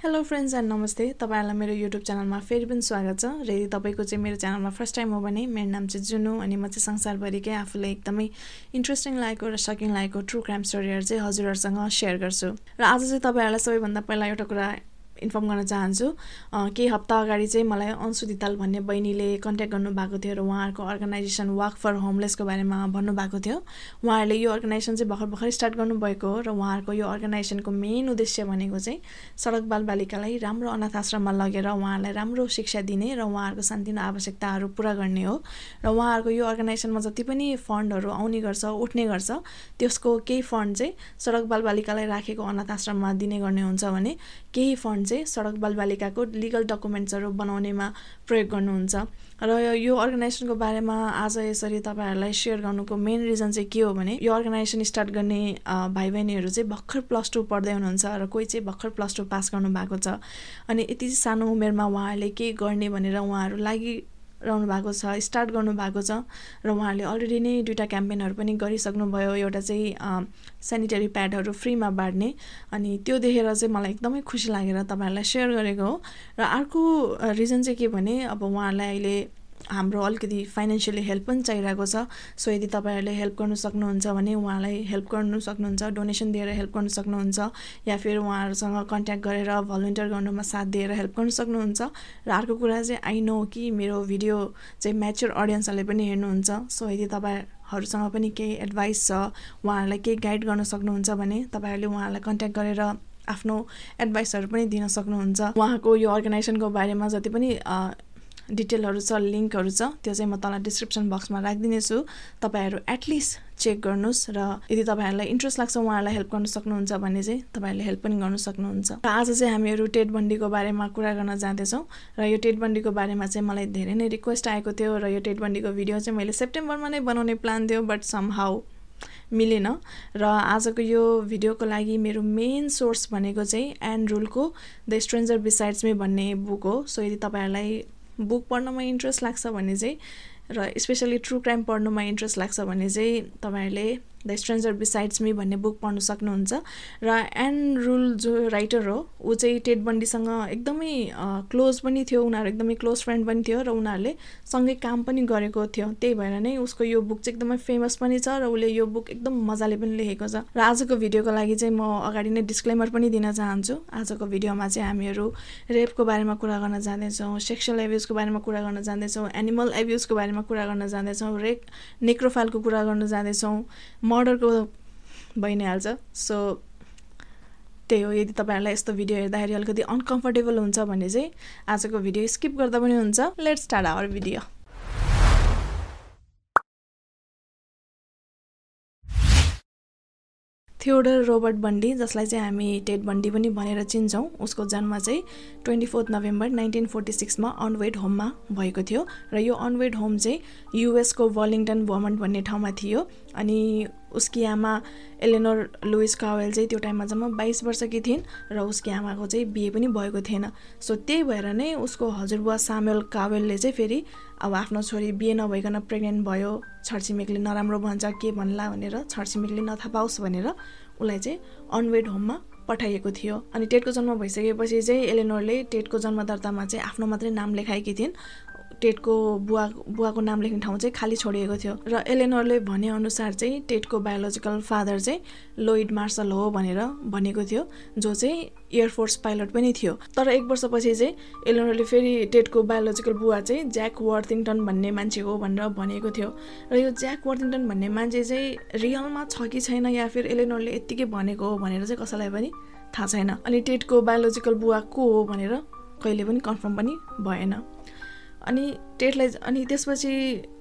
Hello friends and नमस्ते तपाईँहरूलाई मेरो युट्युब च्यानलमा फेरि पनि स्वागत छ र यदि तपाईँको चाहिँ मेरो च्यानलमा फर्स्ट टाइम हो भने मेरो नाम चाहिँ जुनु अनि म चाहिँ संसारभरिकै आफूलाई एकदमै इन्ट्रेस्टिङ लागेको र सकिङ लागेको ट्रु क्राइम स्टोरीहरू चाहिँ हजुरहरूसँग सेयर गर्छु। र आज चाहिँ तपाईँहरूलाई सबैभन्दा पहिला एउटा कुरा इन्फर्म गर्न चाहन्छु। केही हप्ता अगाडि चाहिँ मलाई अन्सु दिताल भन्ने बहिनीले कन्ट्याक्ट गर्नुभएको थियो र उहाँहरूको अर्गनाइजेसन वाक फर होमलेसको बारेमा भन्नुभएको थियो। उहाँहरूले यो अर्गनाइजेसन चाहिँ भर्खर भर्खर स्टार्ट गर्नुभएको हो र उहाँहरूको यो अर्गनाइजेसनको मेन उद्देश्य भनेको चाहिँ सडक बालबालिकालाई राम्रो अनाथ आश्रममा लगेर उहाँहरूलाई राम्रो शिक्षा दिने र उहाँहरूको सानतिनो आवश्यकताहरू पुरा गर्ने हो। र उहाँहरूको यो अर्गनाइजेसनमा जति पनि फन्डहरू आउने गर्छ उठ्ने गर्छ त्यसको केही फन्ड चाहिँ सडक बालबालिकालाई राखेको अनाथ आश्रममा दिने गर्ने हुन्छ भने केही फन्ड चाहिँ सडक बालबालिकाको लिगल डकुमेन्ट्सहरू बनाउनेमा प्रयोग गर्नुहुन्छ। र यो अर्गनाइजेसनको बारेमा आज यसरी तपाईँहरूलाई सेयर गर्नुको मेन रिजन चाहिँ के हो भने यो अर्गनाइजेसन स्टार्ट गर्ने भाइ बहिनीहरू चाहिँ भर्खर प्लस टू पढ्दै हुनुहुन्छ र कोही चाहिँ भर्खर प्लस टू पास गर्नुभएको छ। अनि यति सानो उमेरमा उहाँहरूले के गर्ने भनेर उहाँहरू लागि रहनु भएको छ स्टार्ट गर्नुभएको छ र उहाँहरूले अलरेडी नै दुइटा क्याम्पेनहरू पनि गरिसक्नुभयो एउटा चाहिँ सेनिटरी प्याडहरू फ्रीमा बाँड्ने अनि त्यो देखेर चाहिँ मलाई एकदमै खुसी लागेर तपाईँहरूलाई सेयर गरेको हो। र अर्को रिजन चाहिँ के भने अब उहाँहरूलाई अहिले हाम्रो अलिकति फाइनेन्सियली हेल्प पनि चाहिरहेको छ। सो यदि तपाईँहरूले हेल्प गर्नु सक्नुहुन्छ भने उहाँलाई हेल्प गर्नु सक्नुहुन्छ डोनेसन दिएर हेल्प गर्नु सक्नुहुन्छ या फिर उहाँहरूसँग कन्ट्याक्ट गरेर भलिन्टियर गर्नुमा साथ दिएर हेल्प गर्नु सक्नुहुन्छ। र अर्को कुरा चाहिँ आई नो कि मेरो भिडियो चाहिँ म्याच्योर अडियन्सहरूले पनि हेर्नुहुन्छ। सो यदि तपाईँहरूसँग पनि केही एडभाइस छ उहाँहरूलाई केही गाइड गर्न सक्नुहुन्छ भने तपाईँहरूले उहाँहरूलाई कन्ट्याक्ट गरेर आफ्नो एडभाइसहरू पनि दिन सक्नुहुन्छ। उहाँको यो अर्गनाइजेसनको बारेमा जति पनि डिटेलहरू छ लिङ्कहरू छ त्यो चाहिँ म तल डिस्क्रिप्सन बक्समा राखिदिनेछु। तपाईँहरू एटलिस्ट चेक गर्नुहोस् र यदि तपाईँहरूलाई इन्ट्रेस्ट लाग्छ उहाँहरूलाई हेल्प गर्न सक्नुहुन्छ भने चाहिँ तपाईँहरूले हेल्प पनि गर्नु सक्नुहुन्छ। र आज चाहिँ हामीहरू टेट बन्डीको बारेमा कुरा गर्न जाँदैछौँ र यो टेट बन्डीको बारेमा चाहिँ मलाई धेरै नै रिक्वेस्ट आएको थियो र यो टेट बन्डीको भिडियो चाहिँ मैले सेप्टेम्बरमा नै बनाउने प्लान थियो बट सम हाउ मिलेन। र आजको यो भिडियोको लागि मेरो मेन सोर्स भनेको चाहिँ एन्ड रुलको द स्ट्रेन्जर बिसाइड्स मी भन्ने बुक हो। सो यदि तपाईँहरूलाई बुक पढ्नमा इन्ट्रेस्ट लाग्छ भने चाहिँ र स्पेसली ट्रु क्राइम पढ्नुमा इन्ट्रेस्ट लाग्छ भने चाहिँ तपाईँहरूले द स्ट्रेन्जर बिसाइड्स मी भन्ने बुक पढ्नु सक्नुहुन्छ। र एन रुल जो राइटर हो ऊ चाहिँ टेड बन्डीसँग एकदमै क्लोज पनि थियो। उनीहरू एकदमै क्लोज फ्रेन्ड पनि थियो र उनीहरूले सँगै काम पनि गरेको थियो। त्यही भएर नै उसको यो बुक चाहिँ एकदमै फेमस पनि छ र उसले यो बुक एकदम मजाले पनि लेखेको छ। र आजको भिडियोको लागि चाहिँ म अगाडि नै डिस्क्लेमर पनि दिन चाहन्छु। आजको भिडियोमा चाहिँ हामीहरू रेपको बारेमा कुरा गर्न जाँदैछौँ सेक्सुअल एब्युजको बारेमा कुरा गर्न जाँदैछौँ एनिमल एब्युजको बारेमा कुरा गर्न जाँदैछौँ रेक नेक्रोफाइलको कुरा गर्न जाँदैछौँ। मर्डरको भइ नै हाल्छ सो त्यही हो यदि तपाईँहरूलाई यस्तो भिडियो हेर्दाखेरि अलिकति अनकम्फर्टेबल हुन्छ भने चाहिँ आजको भिडियो स्किप गर्दा पनि हुन्छ। Let's start our video Theodore Robert Bundy जसलाई चाहिँ हामी टेड बन्डी पनि भनेर चिन्छौँ उसको जन्म चाहिँ twenty fourth November nineteen forty सिक्समा unwed होममा भएको थियो। र यो अनवेड होम चाहिँ युएसको वर्लिङटन भर्मन्ट भन्ने ठाउँमा थियो। अनि उसकी आमा एलेनोर लुइस कावेल चाहिँ त्यो टाइममा जम्मा बाइस वर्षकी थिइन् र उसकी आमाको चाहिँ बिहे पनि भएको थिएन। सो त्यही भएर नै उसको हजुरबुवा सामेल कावेलले चाहिँ फेरि अब आफ्नो छोरी बिहे नभइकन प्रेग्नेन्ट भयो छरछिमेकले नराम्रो भन्छ के भन्ला भनेर छरछिमेकले नथा पाओस् भनेर उसलाई चाहिँ अनवेड होममा पठाइएको थियो। अनि टेटको जन्म भइसकेपछि चाहिँ एलेनोरले टेटको जन्म दर्तामा चाहिँ आफ्नो मात्रै नाम लेखाएकी थिइन्। टेटको बुवा बुवाको नाम लेख्ने ठाउँ चाहिँ खाली छोडिएको थियो। र एलेनोरले भनेअनुसार चाहिँ टेटको बायोलोजिकल फादर चाहिँ लोइड मार्सल हो भनेर भनेको थियो जो चाहिँ एयरफोर्स पाइलट पनि थियो। तर एक वर्षपछि चाहिँ एलेनोरले फेरि टेटको बायोलोजिकल बुवा चाहिँ ज्याक वर्थिङटन भन्ने मान्छे हो भनेर भनेको थियो। र यो ज्याक वर्थिङटन भन्ने मान्छे चाहिँ रियलमा छ कि छैन या फिर एलेनोरले यत्तिकै भनेको हो भनेर चाहिँ कसैलाई पनि थाहा छैन। अनि टेटको बायोलोजिकल बुवा को हो भनेर कहिले पनि कन्फर्म पनि भएन। अनि टेटलाई अनि त्यसपछि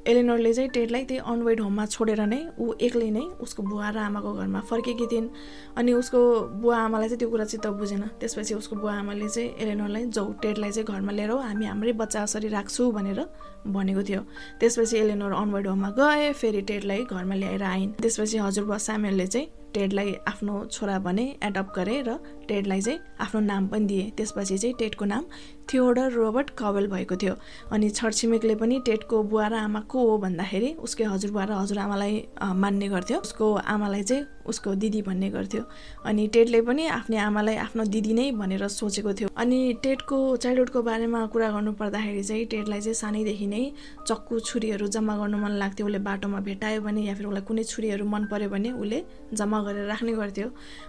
एलेनोरले चाहिँ टेटलाई त्यही अनवेड होममा छोडेर नै ऊ एक्लै नै उसको बुवा र आमाको घरमा फर्केकी थिइन्। अनि उसको बुवा आमालाई चाहिँ त्यो कुरा चित्त बुझेन। त्यसपछि उसको बुवा आमाले चाहिँ एलेनोरलाई जाउ टेटलाई चाहिँ घरमा लिएर हामी हाम्रै बच्चा असरी राख्छु भनेर भनेको थियो। त्यसपछि एलेनोर अनवेड होममा गए फेरि टेटलाई घरमा ल्याएर आइन्। त्यसपछि हजुरबुवा सामेलले चाहिँ टेडलाई आफ्नो छोरा भने एडप्ट गरे र टेडलाई चाहिँ आफ्नो नाम पनि दिए। त्यसपछि चाहिँ टेडको नाम थियोडर रोबर्ट कवेल भएको थियो। अनि छरछिमेकले पनि टेटको बुवा र आमा को हो भन्दाखेरि उसकै हजुरबुवा र हजुरआमालाई मान्ने गर्थ्यो। उसको आमालाई चाहिँ उसको दिदी भन्ने गर्थ्यो। अनि टेडले पनि आफ्नो आमालाई आफ्नो दिदी नै भनेर सोचेको थियो। अनि टेडको चाइल्डहुडको बारेमा कुरा गर्नु पर्दाखेरि चाहिँ टेडलाई चाहिँ सानैदेखि नै चक्कु छुरीहरू जम्मा गर्नु मन लाग्थ्यो। उसले बाटोमा भेटायो भने या फिर उसलाई कुनै छुरीहरू मन पऱ्यो भने उसले जम्मा गरेर राख्ने गर्थ्यो।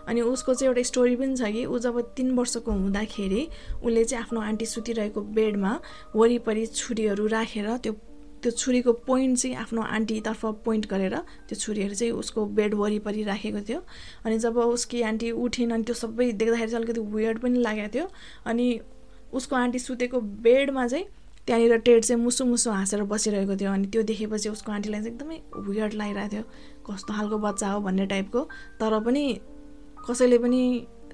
अनि उसको चाहिँ एउटा स्टोरी पनि छ कि ऊ जब तिन वर्षको हुँदाखेरि उसले चाहिँ आफ्नो आन्टी सुतिरहेको बेडमा वरिपरि छुरीहरू राखेर त्यो त्यो छुरीको पोइन्ट चाहिँ आफ्नो आन्टीतर्फ पोइन्ट गरेर त्यो छुरीहरू चाहिँ उसको बेड वरिपरि राखेको थियो। अनि जब उसकी आन्टी उठिन् अनि त्यो सबै देख्दाखेरि चाहिँ अलिकति वेयर्ड पनि लागेको थियो। अनि उसको आन्टी सुतेको बेडमा चाहिँ त्यहाँनिर टेड चाहिँ मुसु मुसु हाँसेर बसिरहेको थियो। अनि त्यो देखेपछि उसको आन्टीलाई चाहिँ एकदमै वियर्ड लागिरहेको थियो। कस्तो खालको बच्चा हो भन्ने टाइपको तर पनि कसैले पनि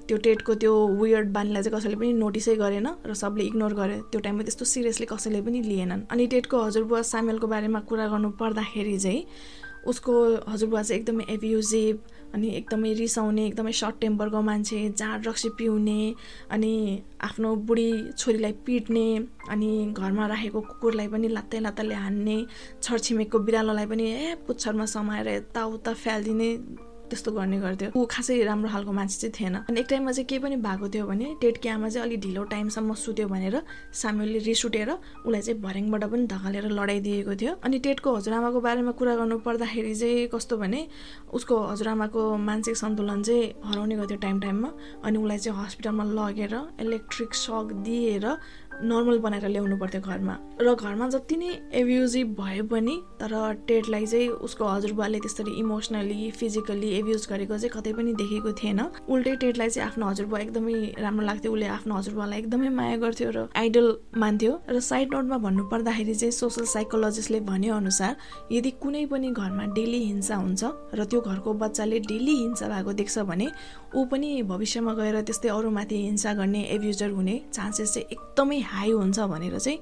त्यो टेटको त्यो वियर्ड बानीलाई चाहिँ कसैले पनि नोटिसै गरेन र सबले इग्नोर गरे त्यो टाइममा त्यस्तो सिरियसली कसैले पनि लिएनन्। अनि टेटको हजुरबुवा सामेलको बारेमा कुरा गर्नु पर्दाखेरि चाहिँ उसको हजुरबुवा चाहिँ एकदमै एब्युजिभ अनि एकदमै रिसाउने एकदमै सर्ट टेम्परको मान्छे जाँड रक्सी पिउने अनि आफ्नो बुढी छोरीलाई पिट्ने अनि घरमा राखेको कुकुरलाई पनि लात्तै लात्ताले हान्ने छरछिमेकको बिरालोलाई पनि ए पुच्छरमा समाएर यताउता फ्यालिदिने त्यस्तो गर्ने गर्थ्यो। ऊ खासै राम्रो खालको मान्छे चाहिँ थिएन। अनि एक टाइममा चाहिँ के पनि भएको थियो भने टेटकी आमा चाहिँ अलिक ढिलो टाइमसम्म सुत्यो भनेर साम्यूलले रिस उठेर उसलाई चाहिँ भर्याङबाट पनि धकालेर लडाइदिएको थियो। अनि टेटको हजुरआमाको बारेमा कुरा गर्नु पर्दाखेरि चाहिँ कस्तो भने उसको हजुरआमाको मानसिक सन्तुलन चाहिँ हराउने गर्थ्यो टाइम टाइममा। अनि उसलाई चाहिँ हस्पिटलमा लगेर इलेक्ट्रिक सक दिएर नर्मल बनाएर ल्याउनु पर्थ्यो घरमा। र घरमा जति नै एब्युजिभ भए पनि तर टेडलाई चाहिँ उसको हजुरबुवाले त्यसरी इमोसनली फिजिकली एब्युज गरेको चाहिँ कतै पनि देखेको थिएन। उल्टै टेडलाई चाहिँ आफ्नो हजुरबुवा एकदमै राम्रो लाग्थ्यो। उसले आफ्नो हजुरबुवालाई एकदमै माया गर्थ्यो र आइडल मान्थ्यो। र साइड नोटमा भन्नु पर्दाखेरि चाहिँ सोसल साइकोलोजिस्टले भने अनुसार यदि कुनै पनि घरमा डेली हिंसा हुन्छ र त्यो घरको बच्चाले डेली हिंसा भएको देख्छ भने ऊ पनि भविष्यमा गएर त्यस्तै अरूमाथि हिंसा गर्ने एब्युजर हुने चान्सेस चाहिँ एकदमै हाई हुन्छ भनेर चाहिँ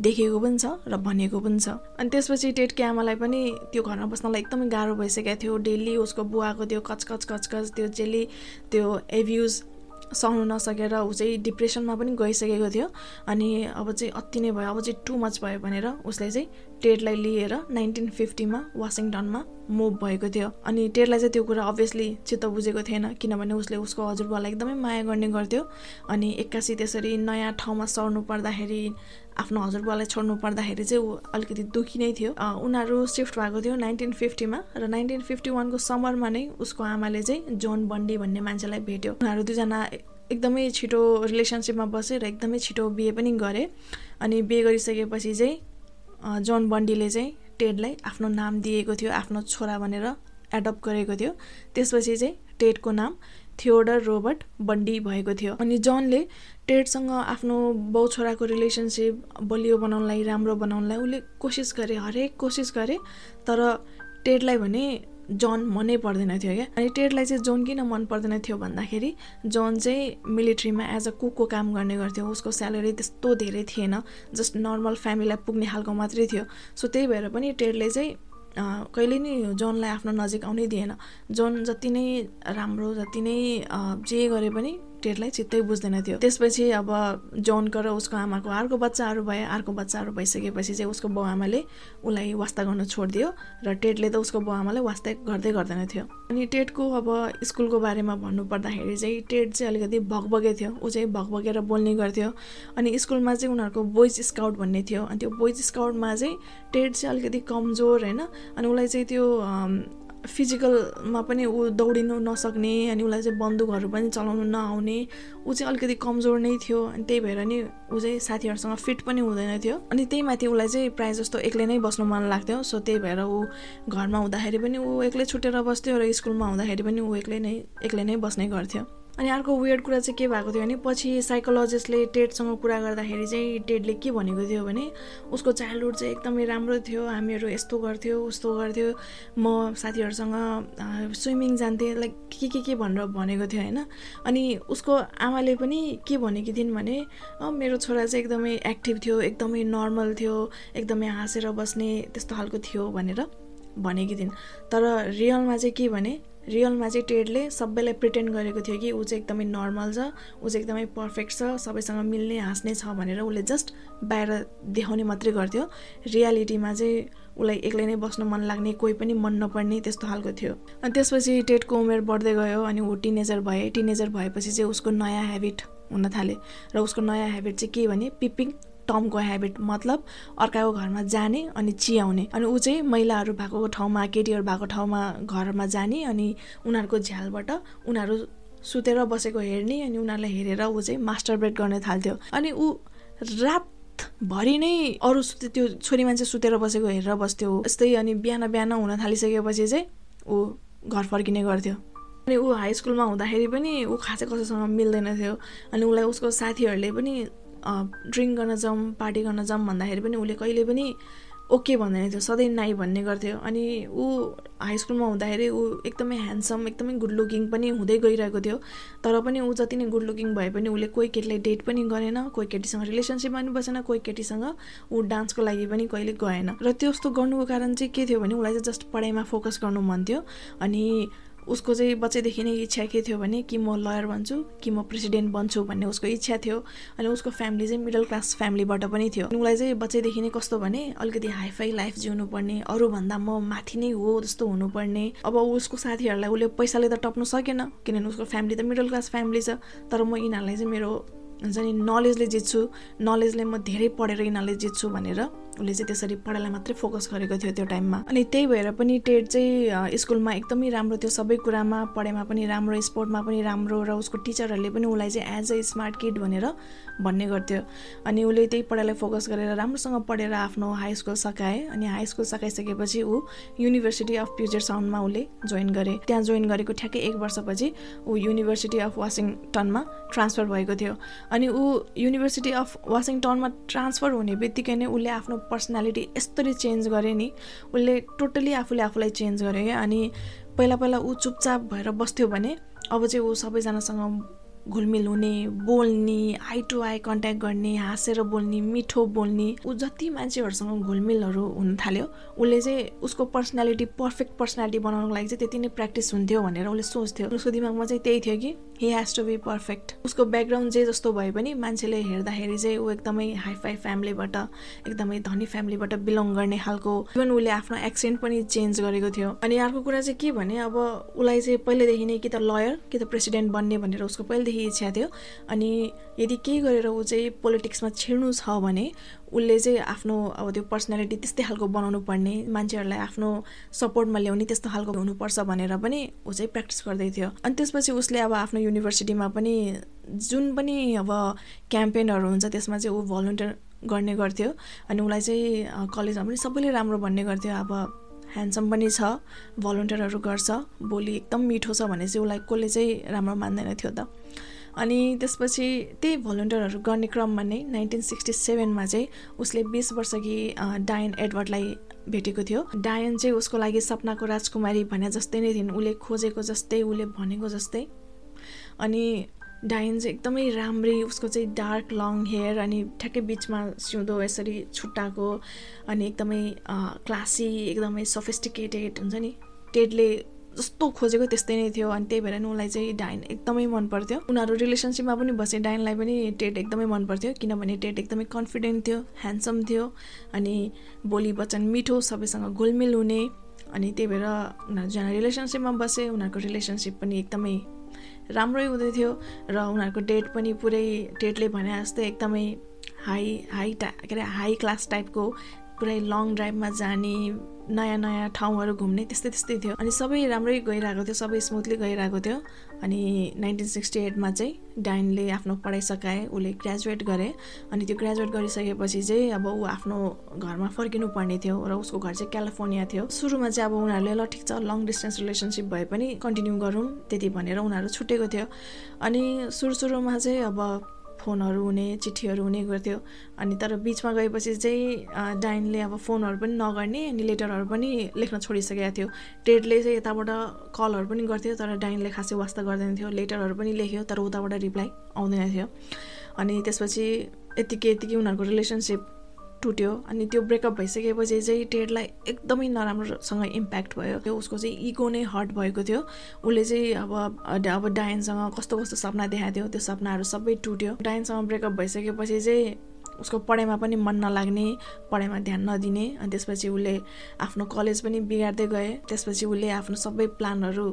देखेको पनि छ र भनेको पनि छ। अनि त्यसपछि टेटकी आमालाई पनि त्यो घरमा बस्नलाई एकदमै गाह्रो भइसकेको थियो। डेली उसको बुवाको त्यो कचकच कचकच त्यो जेली त्यो एभ्युज सहनु नसकेर ऊ चाहिँ डिप्रेसनमा पनि गइसकेको थियो। अनि अब चाहिँ अति नै भयो। अब चाहिँ टु मच भयो भनेर उसले चाहिँ टेडलाई लिएर नाइन्टिन फिफ्टीमा वासिङटनमा मुभ भएको थियो। अनि टेडलाई चाहिँ त्यो कुरा अभियसली चित्त बुझेको थिएन किनभने उसले उसको हजुरबालाई एकदमै माया गर्ने गर्थ्यो। अनि एक्कासी त्यसरी नयाँ ठाउँमा सर्नु पर्दाखेरि आफ्नो हजुरबालाई छोड्नु पर्दाखेरि चाहिँ ऊ अलिकति दुखी नै थियो। उनीहरू सिफ्ट भएको थियो नाइन्टिन फिफ्टीमा र नाइन्टिन फिफ्टी वानको समरमा नै उसको आमाले चाहिँ जोन बन्डी भन्ने मान्छेलाई भेट्यो। उनीहरू दुईजना एकदमै छिटो रिलेसनसिपमा बसे र एकदमै छिटो बिहे पनि गरे। अनि बिहे गरिसकेपछि चाहिँ जोन बन्डीले चाहिँ टेडलाई आफ्नो नाम दिएको थियो आफ्नो छोरा भनेर एडप्ट गरेको थियो। त्यसपछि चाहिँ टेडको नाम थियोडर रोबर्ट बन्डी भएको थियो। अनि जनले टेडसँग आफ्नो बाउ छोराको रिलेसनसिप बलियो बनाउनलाई राम्रो बनाउनलाई उसले कोसिस गरे हरेक कोसिस गरे तर टेडलाई भने जन मनै पर्दैन थियो क्या? अनि टेडलाई चाहिँ जोन किन मन पर्दैन थियो भन्दाखेरि जोन चाहिँ मिलिट्रीमा एज अ कुकको काम गर्ने गर्थ्यो। उसको स्यालेरी त्यस्तो धेरै थिएन जस्ट नर्मल फ्यामिलीलाई पुग्ने खालको मात्रै थियो। सो त्यही भएर पनि टेडले चाहिँ कहिले नै जोनलाई आफ्नो नजिक आउनै दिएन। जोन जति नै राम्रो जति नै जे गरे पनि टेडलाई चित्तै बुझ्दैन थियो। त्यसपछि अब जोनको र उसको आमाको अर्को बच्चाहरू भए अर्को बच्चाहरू भइसकेपछि चाहिँ उसको बाउ आमाले उसलाई वास्ता गर्न छोडिदियो र टेडले त उसको बाउ आमालाई वास्ता गर्दै गर्दैन थियो। अनि टेडको अब स्कुलको बारेमा भन्नुपर्दाखेरि चाहिँ टेड चाहिँ अलिकति भगभगे थियो। ऊ चाहिँ भगभगेर बोल्ने गर्थ्यो। अनि स्कुलमा चाहिँ उनीहरूको बोइज स्काउट भन्ने थियो। अनि त्यो बोइज स्काउटमा चाहिँ टेड चाहिँ अलिकति कमजोर होइन? अनि उसलाई चाहिँ त्यो फिजिकलमा पनि ऊ दौडिनु नसक्ने अनि उसलाई चाहिँ बन्दुकहरू पनि चलाउनु नआउने ऊ चाहिँ अलिकति कमजोर नै थियो अनि त्यही भएर नि ऊ चाहिँ साथीहरूसँग फिट पनि हुँदैन थियो। अनि त्यही माथि उसलाई चाहिँ प्रायः जस्तो एक्लै नै बस्नु मन लाग्थ्यो। सो त्यही भएर ऊ घरमा हुँदाखेरि पनि ऊ एक्लै छुटेर बस्थ्यो र स्कुलमा हुँदाखेरि पनि ऊ एक्लै नै एक्लै नै बस्ने गर्थ्यो। अनि अर्को वेयर्ड कुरा चाहिँ के भएको थियो भने पछि साइकोलोजिस्टले टेडसँग कुरा गर्दाखेरि चाहिँ टेडले के भनेको थियो भने उसको चाइल्डहुड चाहिँ एकदमै राम्रो थियो हामीहरू यस्तो गर्थ्यो उस्तो गर्थ्यो म साथीहरूसँग स्विमिङ जान्थेँ लाइक के के के भनेर भनेको थियो होइन। अनि उसको आमाले पनि के भनेकी थिइन् भने मेरो छोरा चाहिँ एकदमै एक्टिभ थियो एकदमै नर्मल थियो एकदमै हाँसेर बस्ने त्यस्तो खालको थियो भनेर भनेकी थिइन्। तर रियलमा चाहिँ के भने रियलमा चाहिँ टेडले सबैलाई प्रिटेन्ड गरेको थियो कि ऊ चाहिँ एकदमै नर्मल छ ऊ चाहिँ एकदमै पर्फेक्ट छ सबैसँग मिल्ने हाँस्ने छ भनेर उसले जस्ट बाहिर देखाउने मात्रै गर्थ्यो। रियालिटीमा चाहिँ उसलाई एक्लै नै बस्न मन लाग्ने कोही पनि मन नपर्ने त्यस्तो खालको थियो। अनि त्यसपछि टेटको उमेर बढ्दै गयो अनि ऊ टिनेजर भए टिनेजर भएपछि चाहिँ उसको नयाँ हेबिट हुन थाले। र उसको नयाँ हेबिट चाहिँ के भने पिपिङ टमको हेबिट मतलब अर्काको घरमा जाने अनि चियाउने। अनि ऊ चाहिँ महिलाहरू भएको ठाउँमा केटीहरू भएको ठाउँमा घरमा जाने अनि उनीहरूको झ्यालबाट उनीहरू सुतेर बसेको हेर्ने अनि उनीहरूलाई हेरेर ऊ चाहिँ मास्टर ब्रेड गर्ने थाल्थ्यो। अनि ऊ रातभरि नै अरू सुते त्यो छोरी मान्छे सुतेर बसेको हेरेर बस्थ्यो। यस्तै अनि बिहान बिहान हुन थालिसकेपछि चाहिँ ऊ घर फर्किने गर्थ्यो। अनि ऊ हाई स्कुलमा हुँदाखेरि पनि ऊ खासै कसैसँग मिल्दैन थियो। अनि उसलाई उसको साथीहरूले पनि ड्रिङ्क गर्न जाउँ पार्टी गर्न जाउँ भन्दाखेरि पनि उसले कहिले पनि ओके भन्दैन थियो सधैँ नाइ भन्ने गर्थ्यो। अनि ऊ हाई स्कुलमा हुँदाखेरि ऊ एकदमै ह्यान्डसम एकदमै गुड लुकिङ पनि हुँदै गइरहेको थियो। तर पनि ऊ जति नै गुड लुकिङ भए पनि उसले कोही केटीलाई डेट पनि गरेन कोही केटीसँग रिलेसनसिपमा पनि बसेन कोही केटीसँग ऊ डान्सको लागि पनि कहिले गएन। र त्यस्तो गर्नुको कारण चाहिँ के थियो भने उसलाई चाहिँ जस्ट पढाइमा फोकस गर्नु मन थियो। अनि उसको चाहिँ बच्चैदेखि नै इच्छा के थियो भने कि म लयर बन्छु कि म प्रेसिडेन्ट बन्छु भन्ने उसको इच्छा थियो। अनि उसको फ्यामिली चाहिँ मिडल क्लास फ्यामिलीबाट पनि थियो। उसलाई चाहिँ बच्चैदेखि नै कस्तो भने अलिकति हाइफाई लाइफ जिउनु पर्ने अरूभन्दा म माथि नै हो जस्तो हुनुपर्ने। अब उसको साथीहरूलाई उसले पैसाले त टप्नु सकेन किनभने उसको फ्यामिली त मिडल क्लास फ्यामिली छ। तर म यिनीहरूलाई चाहिँ मेरो हुन्छ नि नलेजले जित्छु। नलेजले म धेरै पढेर यिनीहरूले जित्छु भनेर उसले चाहिँ त्यसरी पढाइलाई मात्रै फोकस गरेको थियो त्यो टाइममा अनि त्यही भएर पनि टेट चाहिँ स्कुलमा एकदमै राम्रो थियो। सबै कुरामा पढाइमा पनि राम्रो स्पोर्टमा पनि राम्रो र उसको टिचरहरूले पनि उसलाई चाहिँ एज अ स्मार्ट किड भनेर भन्ने गर्थ्यो। अनि उसले त्यही पढाइलाई फोकस गरेर राम्रोसँग पढेर आफ्नो हाई स्कुल सकाए अनि हाई स्कुल सकाइसकेपछि ऊ युनिभर्सिटी अफ फ्युचर साउन्डमा उसले जोइन गरे। त्यहाँ जोइन गरेको ठ्याक्कै एक वर्षपछि ऊ युनिभर्सिटी अफ वासिङटनमा ट्रान्सफर भएको थियो। अनि ऊ युनिभर्सिटी अफ वासिङटनमा ट्रान्सफर हुने बित्तिकै नै उसले आफ्नो पर्सनालिटी यस्तरी चेन्ज गरे नि उसले टोटली आफूले आफूलाई चेन्ज गर्यो क्या अनि पहिला पहिला ऊ चुपचाप भएर बस्थ्यो भने अब चाहिँ ऊ सबैजनासँग घुलमिल हुने बोल्ने आई टु आई कन्ट्याक्ट गर्ने हाँसेर बोल्ने मिठो बोल्ने ऊ जति मान्छेहरूसँग घुलमिलहरू हुन थाल्यो उसले चाहिँ उसको पर्सनालिटी पर्फेक्ट पर्सनालिटी बनाउनको लागि चाहिँ त्यति नै प्र्याक्टिस हुन्थ्यो भनेर उसले सोच्थ्यो। उसको दिमागमा चाहिँ त्यही थियो कि he has to be perfect उसको ब्याकग्राउन्ड जे जस्तो भए पनि मान्छेले हेर्दाखेरि चाहिँ ऊ एकदमै हाइफाई फ्यामिलीबाट एकदमै धनी फ्यामिलीबाट बिलोङ गर्ने खालको इभन उसले आफ्नो एक्सेन्ट पनि चेन्ज गरेको थियो। अनि अर्को कुरा चाहिँ के भने अब उसलाई चाहिँ पहिल्यैदेखि नै कि त लयर कि त प्रेसिडेन्ट बन्ने भनेर उसको पहिलेदेखि इच्छा थियो। अनि यदि केही गरेर ऊ चाहिँ पोलिटिक्समा छिर्नु छ भने उसले चाहिँ आफ्नो अब त्यो पर्सनालिटी त्यस्तै खालको बनाउनु पर्ने मान्छेहरूलाई आफ्नो सपोर्टमा ल्याउने त्यस्तो खालको हुनुपर्छ भनेर पनि ऊ चाहिँ प्र्याक्टिस गर्दै थियो। अनि त्यसपछि उसले अब आफ्नो युनिभर्सिटीमा पनि जुन पनि अब क्याम्पेनहरू हुन्छ त्यसमा चाहिँ ऊ भलन्टियर गर्ने गर्थ्यो। अनि उसलाई चाहिँ कलेजमा पनि सबैले राम्रो भन्ने गर्थ्यो। अब ह्यान्डसम पनि छ भलन्टियरहरू गर्छ बोली एकदम मिठो छ भने चाहिँ उसलाई कसले चाहिँ राम्रो मान्दैन थियो त। अनि त्यसपछि त्यही भलन्टियरहरू गर्ने क्रममा नै नाइन्टिन सिक्सटी सेभेनमा चाहिँ उसले बिस वर्षकी डायन एडवर्डलाई भेटेको थियो। डायन चाहिँ उसको लागि सपनाको राजकुमारी भने जस्तै नै थिइन्। उसले खोजेको जस्तै उसले भनेको जस्तै। अनि डायन चाहिँ एकदमै राम्री उसको चाहिँ डार्क लङ हेयर अनि ठ्याक्कै बिचमा सिउँदो यसरी छुट्टाएको अनि एकदमै क्लासी एकदमै सफिस्टिकेटेड हुन्छ नि। टेडले जस्तो खोजेको त्यस्तै नै थियो अनि त्यही भएर नि उसलाई चाहिँ डाइन एकदमै मन पर्थ्यो उनीहरू रिलेसनसिपमा पनि बसे डाइनलाई पनि टेट एकदमै मन पर्थ्यो किनभने टेट एकदमै कन्फिडेन्ट थियो ह्यान्डसम थियो अनि बोली वचन मिठो सबैसँग घुलमिल हुने अनि त्यही भएर उनीहरू जना रिलेसनसिपमा बसे उनीहरूको रिलेसनसिप पनि एकदमै राम्रै हुँदै थियो र उनीहरूको डेट पनि पुरै डेटले भने जस्तै एकदमै हाई हाई टा के अरे हाई क्लास टाइपको पुरै लङ ड्राइभमा जाने नयाँ नयाँ ठाउँहरू घुम्ने त्यस्तै त्यस्तै थियो। अनि सबै राम्रै गइरहेको थियो सबै स्मुथली गइरहेको थियो। अनि नाइन्टिन सिक्सटी एटमा चाहिँ डाइनले आफ्नो पढाइ सकाए उसले ग्रेजुएट गरे। अनि त्यो ग्रेजुएट गरिसकेपछि चाहिँ अब ऊ आफ्नो घरमा फर्किनु पर्ने थियो र उसको घर चाहिँ क्यालिफोर्निया थियो। सुरुमा चाहिँ अब उनीहरूले ल ठिक छ लङ डिस्टेन्स रिलेसनसिप भए पनि कन्टिन्यू गरौँ त्यति भनेर उनीहरू छुटेको थियो। अनि सुरु सुरुमा चाहिँ अब फोनहरू हुने चिठीहरू हुने गर्थ्यो। अनि तर बिचमा गएपछि चाहिँ डाइनले अब फोनहरू पनि नगर्ने अनि लेटरहरू पनि लेख्न छोडिसकेको थियो। टेडले चाहिँ यताबाट कलहरू पनि गर्थ्यो तर डाइनले खासै वास्ता गर्दैन थियो। लेटरहरू पनि लेख्यो तर उताबाट रिप्लाई आउँदैन थियो। अनि त्यसपछि यतिकै यतिकै उनीहरूको रिलेसनसिप टुट्यो अनि त्यो ब्रेकअप भइसकेपछि चाहिँ टेडलाई एकदमै नराम्रोसँग इम्प्याक्ट भयो। त्यो उसको चाहिँ इगो नै हर्ट भएको थियो। उसले चाहिँ अब अब डायनसँग कस्तो कस्तो सपना देखाएको थियो त्यो सपनाहरू सबै टुट्यो। डायनसँग ब्रेकअप भइसकेपछि चाहिँ उसको पढाइमा पनि मन नलाग्ने पढाइमा ध्यान नदिने अनि त्यसपछि उसले आफ्नो कलेज पनि बिगार्दै गए। त्यसपछि उसले आफ्नो सबै प्लानहरू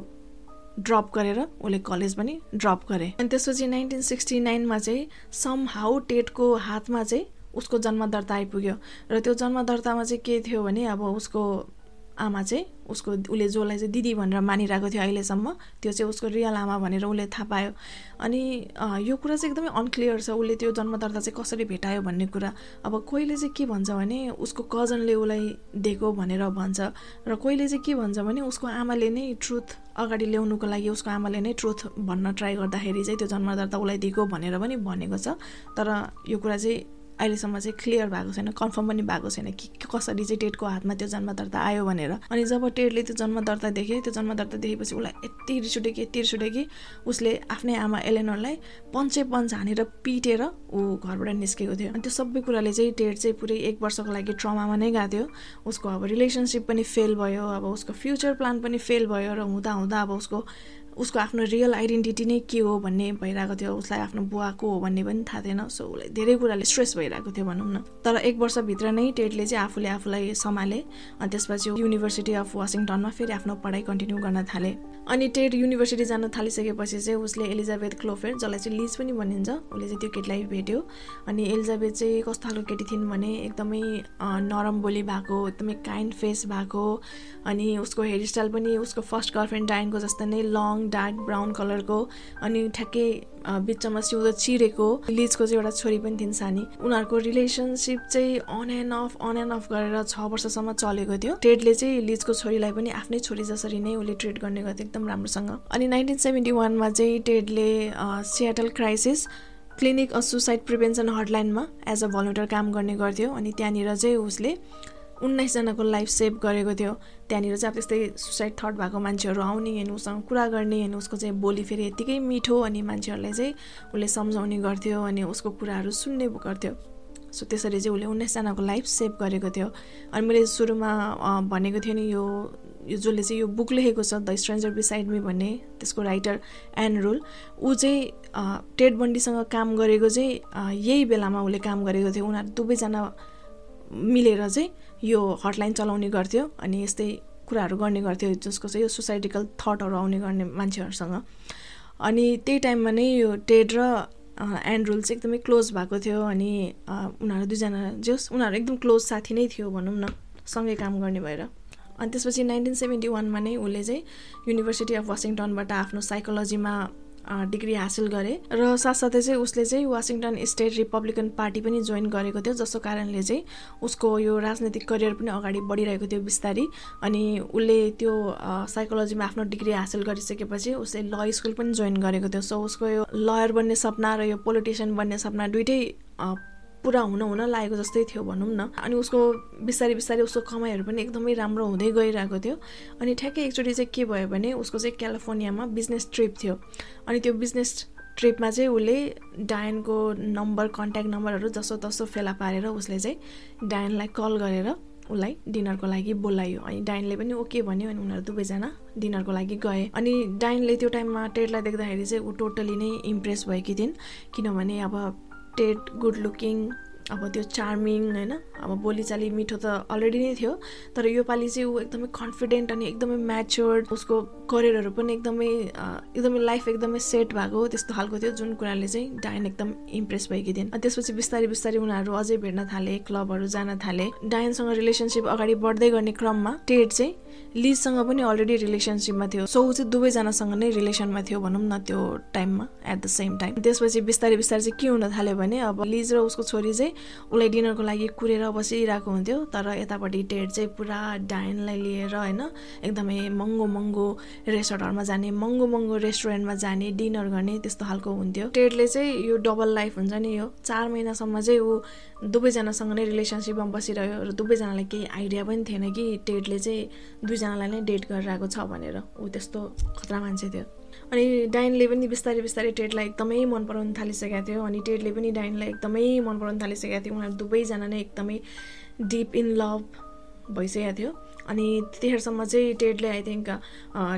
ड्रप गरेर उसले कलेज पनि ड्रप गरे। अनि त्यसपछि नाइन्टिन सिक्सटी नाइनमा चाहिँ सम हाउ टेटको हातमा चाहिँ उसको जन्म दर्ता आइपुग्यो। र त्यो जन्म दर्तामा चाहिँ के थियो भने अब उसको आमा चाहिँ उसको उसले जसलाई चाहिँ दिदी भनेर मानिरहेको थियो अहिलेसम्म त्यो चाहिँ उसको रियल आमा भनेर उसले थाहा पायो। अनि यो कुरा चाहिँ एकदमै अनक्लियर छ उसले त्यो जन्मदर्ता चाहिँ कसरी भेटायो भन्ने कुरा। अब कोहीले चाहिँ के भन्छ भने उसको कजनले उसलाई दिएको भनेर भन्छ। र कोहीले चाहिँ के भन्छ भने उसको आमाले नै ट्रुथ अगाडि ल्याउनुको लागि उसको आमाले नै ट्रुथ भन्न ट्राई गर्दाखेरि चाहिँ त्यो जन्मदर्ता उसलाई दिएको भनेर पनि भनेको छ। तर यो कुरा चाहिँ अहिलेसम्म चाहिँ क्लियर भएको छैन कन्फर्म पनि भएको छैन कि कसरी चाहिँ टेटको हातमा त्यो जन्म दर्ता आयो भनेर। अनि जब टेटले त्यो जन्म दर्ता देखे त्यो जन्म दर्ता देखेपछि उसलाई यति रिस उठ्यो कि यति रिस उठ्यो कि उसले आफ्नै आमा एलेनरलाई पञ्चे पञ्च हानेर पिटेर ऊ घरबाट निस्केको थियो। अनि त्यो सबै कुराले चाहिँ टेट चाहिँ पुरै एक वर्षको लागि ट्रमामा नै गएको थियो। उसको अब रिलेसनसिप पनि फेल भयो अब उसको फ्युचर प्लान पनि फेल भयो र हुँदा हुँदा अब उसको उसको आफ्नो रियल आइडेन्टिटी नै के हो भन्ने भइरहेको थियो उसलाई आफ्नो बुवाको हो भन्ने पनि थाहा थिएन। सो उसलाई धेरै कुराले स्ट्रेस भइरहेको थियो भनौँ न। तर एक वर्षभित्र नै टेटले चाहिँ आफूले आफूलाई सम्हाले अनि त्यसपछि युनिभर्सिटी अफ वासिङटनमा फेरि आफ्नो पढाइ कन्टिन्यू गर्न थाले। अनि टेट युनिभर्सिटी जान थालिसकेपछि चाहिँ उसले एलिजाबेथ क्लोफेर जसलाई चाहिँ लिज पनि भनिन्छ उसले चाहिँ त्यो केटीलाई भेट्यो। अनि एलिजाबेथ चाहिँ कस्तो खालको केटी थिइन् भने एकदमै नरम बोली भएको एकदमै काइन्ड फेस भएको अनि उसको हेयरस्टाइल पनि उसको फर्स्ट गर्लफ्रेन्ड डाइनको जस्तै नै लङ डार्क ब्राउन कलरको अनि ठ्याक्कै बिचमा सिउँदो चिरेको लिजको चाहिँ एउटा छोरी पनि थिइन् सानी। उनीहरूको रिलेसनसिप चाहिँ on and off on and off गरेर छ वर्षसम्म चलेको थियो। टेडले चाहिँ लिजको छोरीलाई पनि आफ्नै छोरी जसरी नै उसले ट्रिट गर्ने गर्थ्यो एकदम राम्रोसँग। अनि नाइन्टिन सेभेन्टी वानमा चाहिँ टेडले Seattle crisis clinic a suicide prevention हटलाइनमा as a volunteer काम गर्ने गर्थ्यो। अनि त्यहाँनिर चाहिँ उसले उन्नाइसजनाको लाइफ सेभ गरेको थियो। त्यहाँनिर चाहिँ अब त्यस्तै सुसाइड थट भएको मान्छेहरू आउने अनि उसँग कुरा गर्ने अनि उसको चाहिँ बोली फेरि यत्तिकै मिठो अनि मान्छेहरूलाई चाहिँ उसले सम्झाउने गर्थ्यो अनि उसको कुराहरू सुन्ने गर्थ्यो। सो त्यसरी चाहिँ उसले उन्नाइसजनाको लाइफ सेभ गरेको थियो। अनि मैले सुरुमा भनेको थिएँ नि यो यो जसले चाहिँ यो बुक लेखेको छ द स्ट्रेन्जर बिसाइड मी भन्ने त्यसको राइटर एन रुल ऊ चाहिँ टेड बन्डीसँग काम गरेको चाहिँ यही बेलामा उसले काम गरेको थियो। उनीहरू दुवैजना मिलेर चाहिँ यो हटलाइन चलाउने गर्थ्यो अनि यस्तै कुराहरू गर्ने गर्थ्यो जसको चाहिँ यो सुसाइटिकल थटहरू आउने गर्ने मान्छेहरूसँग। अनि त्यही टाइममा नै यो टेड र एन्ड्रुल चाहिँ एकदमै क्लोज भएको थियो अनि उनीहरू दुईजना जस उनीहरू एकदम क्लोज साथी नै थियो भनौँ न सँगै काम गर्ने भएर। अनि त्यसपछि नाइन्टिन सेभेन्टी वानमा नै उसले चाहिँ युनिभर्सिटी अफ वासिङटनबाट आफ्नो साइकोलोजीमा डिग्री हासिल गरे। र साथसाथै चाहिँ उसले चाहिँ वासिङटन स्टेट रिपब्लिकन पार्टी पनि जोइन गरेको थियो जसको कारणले चाहिँ उसको यो राजनैतिक करियर पनि अगाडि बढिरहेको थियो बिस्तारै। अनि उसले त्यो साइकोलोजीमा आफ्नो डिग्री हासिल गरिसकेपछि उसले ल स्कुल पनि जोइन गरेको थियो। सो उसको यो लयर बन्ने सपना र यो पोलिटिसियन बन्ने सपना दुइटै पुरा हुन हुन लागेको जस्तै थियो भनौँ न। अनि उसको बिस्तारै बिस्तारै उसको कमाइहरू पनि एकदमै राम्रो हुँदै गइरहेको थियो। अनि ठ्याक्कै एकचोटि चाहिँ के भयो भने उसको चाहिँ क्यालिफोर्नियामा बिजनेस ट्रिप थियो। अनि त्यो बिजनेस ट्रिपमा चाहिँ उसले डायनको नम्बर कन्ट्याक्ट नम्बरहरू जसो तसो फेला पारेर उसले चाहिँ डायनलाई कल गरेर उसलाई डिनरको लागि बोलायो। अनि डाइनले पनि ओके भन्यो अनि उनीहरू दुवैजना डिनरको लागि गए। अनि डाइनले त्यो टाइममा टेडलाई देख्दाखेरि चाहिँ ऊ टोटली नै इम्प्रेस भएकी थिइन्। किनभने अब टेड गुड लुकिङ अब त्यो चार्मिङ होइन? अब बोलीचाली मिठो त अलरेडी नै थियो तर योपालि चाहिँ ऊ एकदमै कन्फिडेन्ट अनि एकदमै म्याच्योर्ड उसको करियरहरू पनि एकदमै एकदमै लाइफ एकदमै सेट भएको त्यस्तो खालको थियो जुन कुराले चाहिँ डायन एकदम इम्प्रेस भएकी थिइन्। त्यसपछि बिस्तारै बिस्तारै उनीहरू अझै भेट्न थाले क्लबहरू जान थाले। डायनसँग रिलेसनसिप अगाडि बढ्दै गर्ने क्रममा टेड चाहिँ लिजसँग पनि अलरेडी रिलेसनसिपमा थियो। सो ऊ चाहिँ दुवैजनासँग नै रिलेसनमा थियो भनौँ न त्यो टाइममा एट द सेम टाइम त्यसपछि बिस्तारै बिस्तारै चाहिँ के हुन थाल्यो भने अब लिज र उसको छोरी चाहिँ उसलाई डिनरको लागि कुरेर बसिरहेको हुन्थ्यो। तर यतापट्टि टेड चाहिँ पुरा डायनलाई लिएर होइन एकदमै महँगो महँगो रेस्टुरेन्टहरूमा जाने महँगो महँगो रेस्टुरेन्टमा जाने डिनर गर्ने त्यस्तो खालको हुन्थ्यो। टेडले चाहिँ यो डबल लाइफ हुन्छ नि यो। चार महिनासम्म चाहिँ ऊ दुवैजनासँग नै रिलेसनसिपमा बसिरह्यो। र दुवैजनालाई केही आइडिया पनि थिएन कि टेडले चाहिँ दुईजनालाई नै डेट गरिरहेको छ भनेर। ऊ त्यस्तो खतरा मान्छे थियो। अनि डाइनले पनि बिस्तारै बिस्तारै टेडलाई एकदमै मन पराउनु थालिसकेको थियो। अनि टेडले पनि डाइनलाई एकदमै मन पराउनु थालिसकेको थियो। उनीहरू दुवैजना नै एकदमै डिप इन लभ भइसकेको थियो। अनि त्यतिखेरसम्म चाहिँ टेडले आई थिङ्क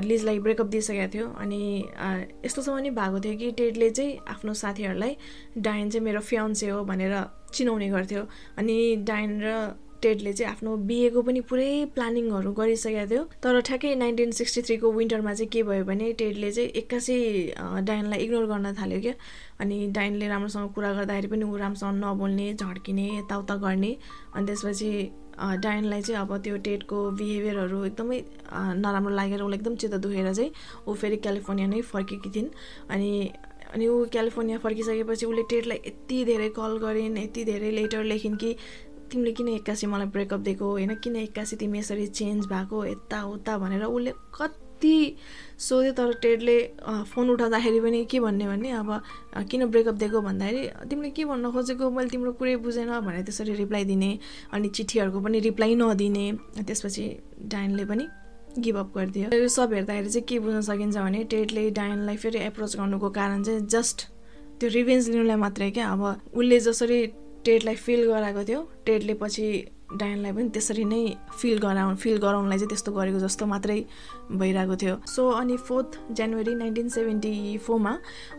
लिजलाई ब्रेकअप दिइसकेको थियो। अनि यस्तोसम्म नि भएको थियो कि टेडले चाहिँ आफ्नो साथीहरूलाई डायन चाहिँ मेरो फ्यान्से हो भनेर चिनाउने गर्थ्यो। अनि डायन र टेडले चाहिँ आफ्नो बिहेको पनि पुरै प्लानिङहरू गरिसकेको थियो। तर ठ्याक्कै नाइन्टिन सिक्सटी थ्रीको विन्टरमा चाहिँ के भयो भने टेडले चाहिँ एक्कासी डायनलाई इग्नोर गर्न थाल्यो क्या। अनि डायनले राम्रोसँग कुरा गर्दाखेरि पनि ऊ राम्रोसँग नबोल्ने झड्किने यताउता गर्ने। अनि त्यसपछि डायनलाई चाहिँ अब त्यो टेडको बिहेभियरहरू एकदमै नराम्रो लागेर उसलाई एकदम चित्त दुखेर चाहिँ ऊ फेरि क्यालिफोर्निया नै फर्केकी थिइन्। अनि अनि ऊ क्यालिफोर्निया फर्किसकेपछि उसले टेडलाई यति धेरै कल गरिन् यति धेरै लेटर लेखिन् कि तिमीले किन एक्कासी मलाई ब्रेकअप दिएको होइन किन एक्कासी तिमी यसरी चेन्ज भएको यताउता भनेर उसले कति सोध्यो तर टेडले फोन उठाउँदाखेरि पनि के भन्ने भने अब किन ब्रेकअप दिएको भन्दाखेरि तिमीले के भन्न खोजेको? मैले तिम्रो कुरै बुझेन भनेर त्यसरी रिप्लाई दिने अनि चिठीहरूको पनि रिप्लाई नदिने। त्यसपछि डायनले पनि गिभअप गरिदियो। यो सब हेर्दाखेरि चाहिँ के बुझ्न सकिन्छ भने टेडले डायनलाई फेरि एप्रोच गर्नुको कारण चाहिँ जस्ट त्यो रिभेन्ज लिनुलाई मात्रै क्या। अब उसले जसरी टेडलाई फिल गराएको थियो। टेडले पछि डायनलाई पनि त्यसरी नै फिल गराउ फिल गराउनलाई चाहिँ त्यस्तो गरेको जस्तो मात्रै भइरहेको थियो। सो अनि फोर्थ जनवरी नाइन्टिन सेभेन्टी फोरमा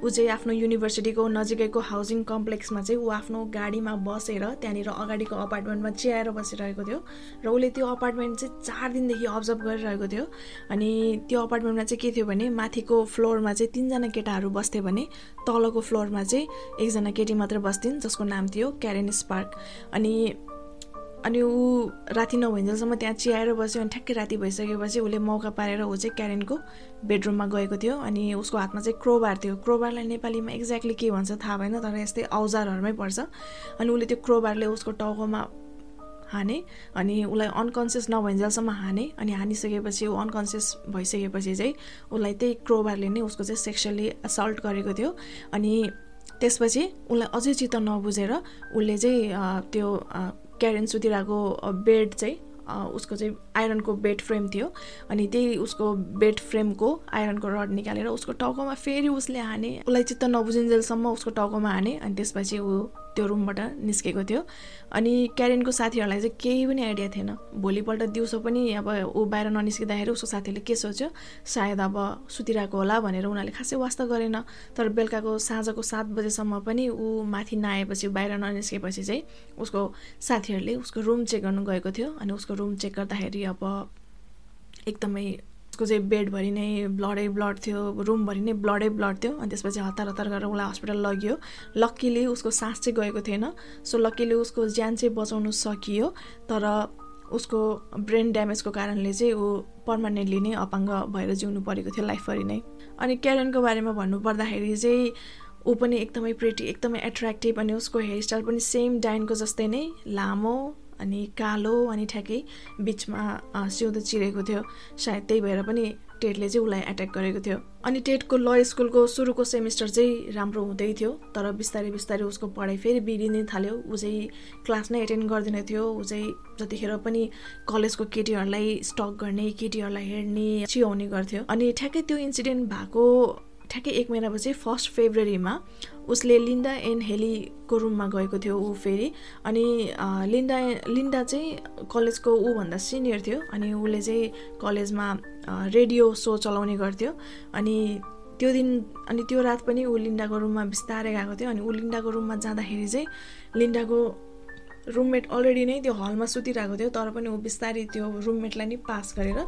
ऊ चाहिँ आफ्नो युनिभर्सिटीको नजिकैको हाउसिङ कम्प्लेक्समा चाहिँ ऊ आफ्नो गाडीमा बसेर त्यहाँनिर अगाडिको अपार्टमेन्टमा चियाएर बसिरहेको थियो र उसले त्यो अपार्टमेन्ट चाहिँ चार दिनदेखि अब्जर्भ गरिरहेको थियो। अनि त्यो अपार्टमेन्टमा चाहिँ के थियो भने माथिको फ्लोरमा चाहिँ तिनजना केटाहरू बस्थ्यो भने तलको फ्लोरमा चाहिँ एकजना केटी मात्र बस्थिन् जसको नाम थियो क्यारेन स्पार्क अनि अनि ऊ राति नभइन्जेलसम्म त्यहाँ चियाएर बस्यो अनि ठ्याक्कै राति भइसकेपछि उसले मौका पारेर ऊ चाहिँ क्यारेनको बेडरुममा गएको थियो अनि उसको हातमा चाहिँ क्रोबार थियो। क्रोबारलाई नेपालीमा एक्ज्याक्टली के भन्छ थाहा भएन तर यस्तै औजारहरूमै पर्छ। अनि उसले त्यो क्रोबारले उसको टाउकोमा हाने अनि उसलाई अनकन्सियस नभइन्जेलसम्म हाने अनि हानिसकेपछि ऊ अनकन्सियस भइसकेपछि चाहिँ उसलाई त्यही क्रोबारले नै उसको चाहिँ सेक्सुअली असल्ट गरेको थियो। अनि त्यसपछि उसलाई अझै चित्त नबुझेर उसले चाहिँ त्यो क्यारेन सुतिरहेको बेड चाहिँ उसको चाहिँ आइरनको बेड फ्रेम थियो। अनि त्यही उसको बेड फ्रेमको आइरनको रड निकालेर उसको टाउकोमा फेरि उसले हाने। उसलाई चित्त नबुझिन्जेलसम्म उसको टाउकोमा हाने। अनि त्यसपछि ऊ त्यो रुमबाट निस्केको थियो। अनि क्यारेनको साथीहरूलाई चाहिँ केही पनि आइडिया थिएन। भोलिपल्ट दिउँसो पनि अब ऊ बाहिर ननिस्किँदाखेरि उसको साथीले के सोच्यो सायद अब सुतिरहेको होला भनेर उनीहरूले खासै वास्ता गरेन। तर बेलुकाको साँझको सात बजेसम्म पनि ऊ माथि नआएपछि बाहिर ननिस्केपछि चाहिँ उसको साथीहरूले उसको रुम चेक गर्नु गएको थियो। अनि उसको रुम चेक गर्दाखेरि अब एकदमै उसको चाहिँ बेडभरि नै ब्लडै ब्लड थियो रुमभरि नै ब्लडै ब्लड थियो अनि त्यसपछि हतार हतार गरेर उसलाई हस्पिटल लगियो। लक्कीले उसको सास चाहिँ गएको थिएन सो लक्कीले उसको ज्यान चाहिँ बचाउनु सकियो तर उसको ब्रेन ड्यामेजको कारणले चाहिँ ऊ पर्मानेन्टली नै अपाङ्ग भएर जिउनु परेको थियो लाइफभरि नै। अनि क्यारेनको बारेमा भन्नुपर्दाखेरि चाहिँ ऊ पनि एकदमै प्रेटी एकदमै एट्र्याक्टिभ अनि उसको हेयरस्टाइल पनि सेम डाइनको जस्तै नै लामो अनि कालो अनि ठ्याक्कै बिचमा सिउँदो चिरेको थियो। सायद त्यही भएर पनि टेटले चाहिँ उसलाई एट्याक गरेको थियो। अनि टेटको ल स्कुलको सुरुको सेमिस्टर चाहिँ राम्रो हुँदै थियो तर बिस्तारै बिस्तारै उसको पढाइ फेरि बिग्रिनै थाल्यो। ऊ चाहिँ क्लास नै एटेन्ड गर्दैन थियो। ऊ चाहिँ जतिखेर पनि कलेजको केटीहरूलाई स्टक गर्ने केटीहरूलाई हेर्ने चियाउने गर्थ्यो। अनि ठ्याक्कै त्यो इन्सिडेन्ट भएको ठ्याक्कै एक महिनापछि फर्स्ट फेब्रुअरीमा उसले लिन्डा एन हेलीको रुममा गएको थियो ऊ फेरि। अनि लिन्डा लिन्डा चाहिँ कलेजको ऊभन्दा सिनियर थियो अनि उसले चाहिँ कलेजमा रेडियो सो चलाउने गर्थ्यो। अनि त्यो दिन अनि त्यो रात पनि ऊ लिन्डाको रुममा बिस्तारै गएको थियो अनि ऊ लिन्डाको रुममा जाँदाखेरि चाहिँ लिन्डाको रुममेट अलरेडी नै त्यो हलमा सुतिरहेको थियो तर पनि ऊ बिस्तारै त्यो रुममेटलाई नै पास गरेर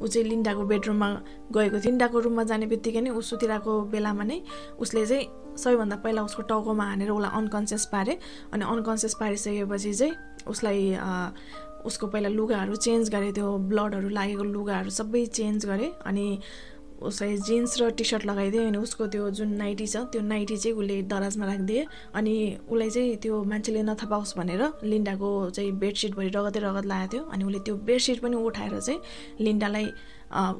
ऊ चाहिँ लिन्डाको बेडरुममा गएको थियो। लिन्डाको रुममा जाने बित्तिकै नै ऊ सुतिरहेको बेलामा नै उसले चाहिँ सबैभन्दा पहिला उसको टाउकोमा हानेर उसलाई अनकन्सियस पारे अनि अनकन्सियस पारिसकेपछि चाहिँ उसलाई उसको पहिला लुगाहरू चेन्ज गरे त्यो ब्लडहरू लागेको लुगाहरू सबै चेन्ज गरे अनि उसलाई जिन्स र टी सर्ट लगाइदियो अनि उसको त्यो जुन नाइटी छ त्यो नाइटी चाहिँ उसले दराजमा राखिदिए अनि उसलाई चाहिँ त्यो मान्छेले नथपाओस् भनेर लिन्डाको चाहिँ बेडसिटभरि रगतै रगत लगाएको थियो। अनि उसले त्यो बेडसिट पनि उठाएर चाहिँ लिन्डालाई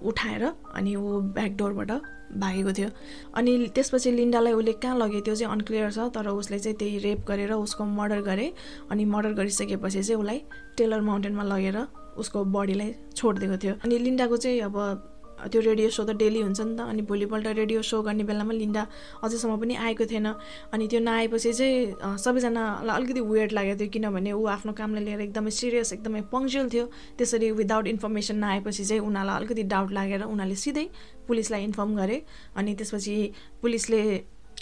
उठाएर अनि ऊ ब्याकडोरबाट भागेको थियो। अनि त्यसपछि लिन्डालाई उसले कहाँ लग्यो त्यो चाहिँ अनक्लियर छ तर उसले चाहिँ त्यही रेप गरेर उसको मर्डर गरे। अनि मर्डर गरिसकेपछि चाहिँ उसलाई टेलर माउन्टेनमा लगेर उसको बडीलाई छोडिदिएको थियो। अनि लिन्डाको चाहिँ अब त्यो रेडियो सो त डेली हुन्छ नि त। अनि भोलिपल्ट रेडियो सो गर्ने बेलामा लिन्डा अझैसम्म पनि आएको थिएन। अनि त्यो नआएपछि चाहिँ सबैजनालाई अलिकति वेयर्ड लागेको थियो किनभने ऊ आफ्नो कामलाई लिएर एकदमै सिरियस एकदमै पङ्क्चुअल थियो। त्यसरी विदाउट इन्फर्मेसन नआएपछि चाहिँ उनीहरूलाई अलिकति डाउट लागेर उनीहरूले सिधै पुलिसलाई इन्फर्म गरे। अनि त्यसपछि पुलिसले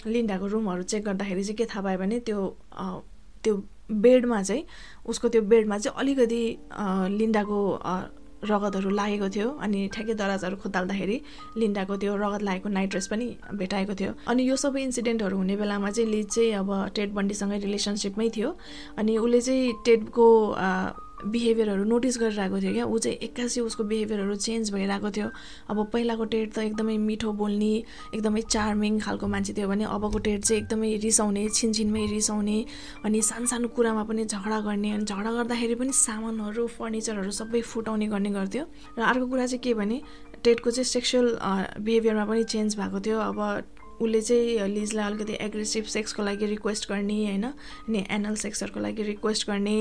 लिन्डाको रुमहरू चेक गर्दाखेरि चाहिँ के थाहा पायो भने त्यो त्यो बेडमा चाहिँ उसको त्यो बेडमा चाहिँ अलिकति लिन्डाको रगतहरू लागेको थियो अनि ठ्याक्कै दराजहरू खुताल्दाखेरि लिन्डाको त्यो रगत लागेको नाइट ड्रेस पनि भेटाएको थियो। अनि यो सबै इन्सिडेन्टहरू हुने बेलामा चाहिँ लिज चाहिँ अब टेड बन्डीसँगै रिलेसनसिपमै थियो। अनि उसले चाहिँ टेडको बिहेभियरहरू नोटिस गरिरहेको थियो क्या। ऊ चाहिँ एक्कासी उसको बिहेभियरहरू चेन्ज भइरहेको थियो। अब पहिलाको टेड त एकदमै मिठो बोल्ने एकदमै चार्मिङ खालको मान्छे थियो भने अबको टेड चाहिँ एकदमै रिसाउने छिनछिनमै रिसाउने अनि सानो सानो कुरामा पनि झगडा गर्ने अनि झगडा गर्दाखेरि पनि सामानहरू फर्निचरहरू सबै फुटाउने गर्ने गर्थ्यो। र अर्को कुरा चाहिँ के भने टेडको चाहिँ सेक्सुअल बिहेभियरमा पनि चेन्ज भएको थियो। अब उसले चाहिँ लिजलाई अलिकति एग्रेसिभ सेक्सको लागि रिक्वेस्ट गर्ने होइन? अनि एनल सेक्सहरूको लागि रिक्वेस्ट गर्ने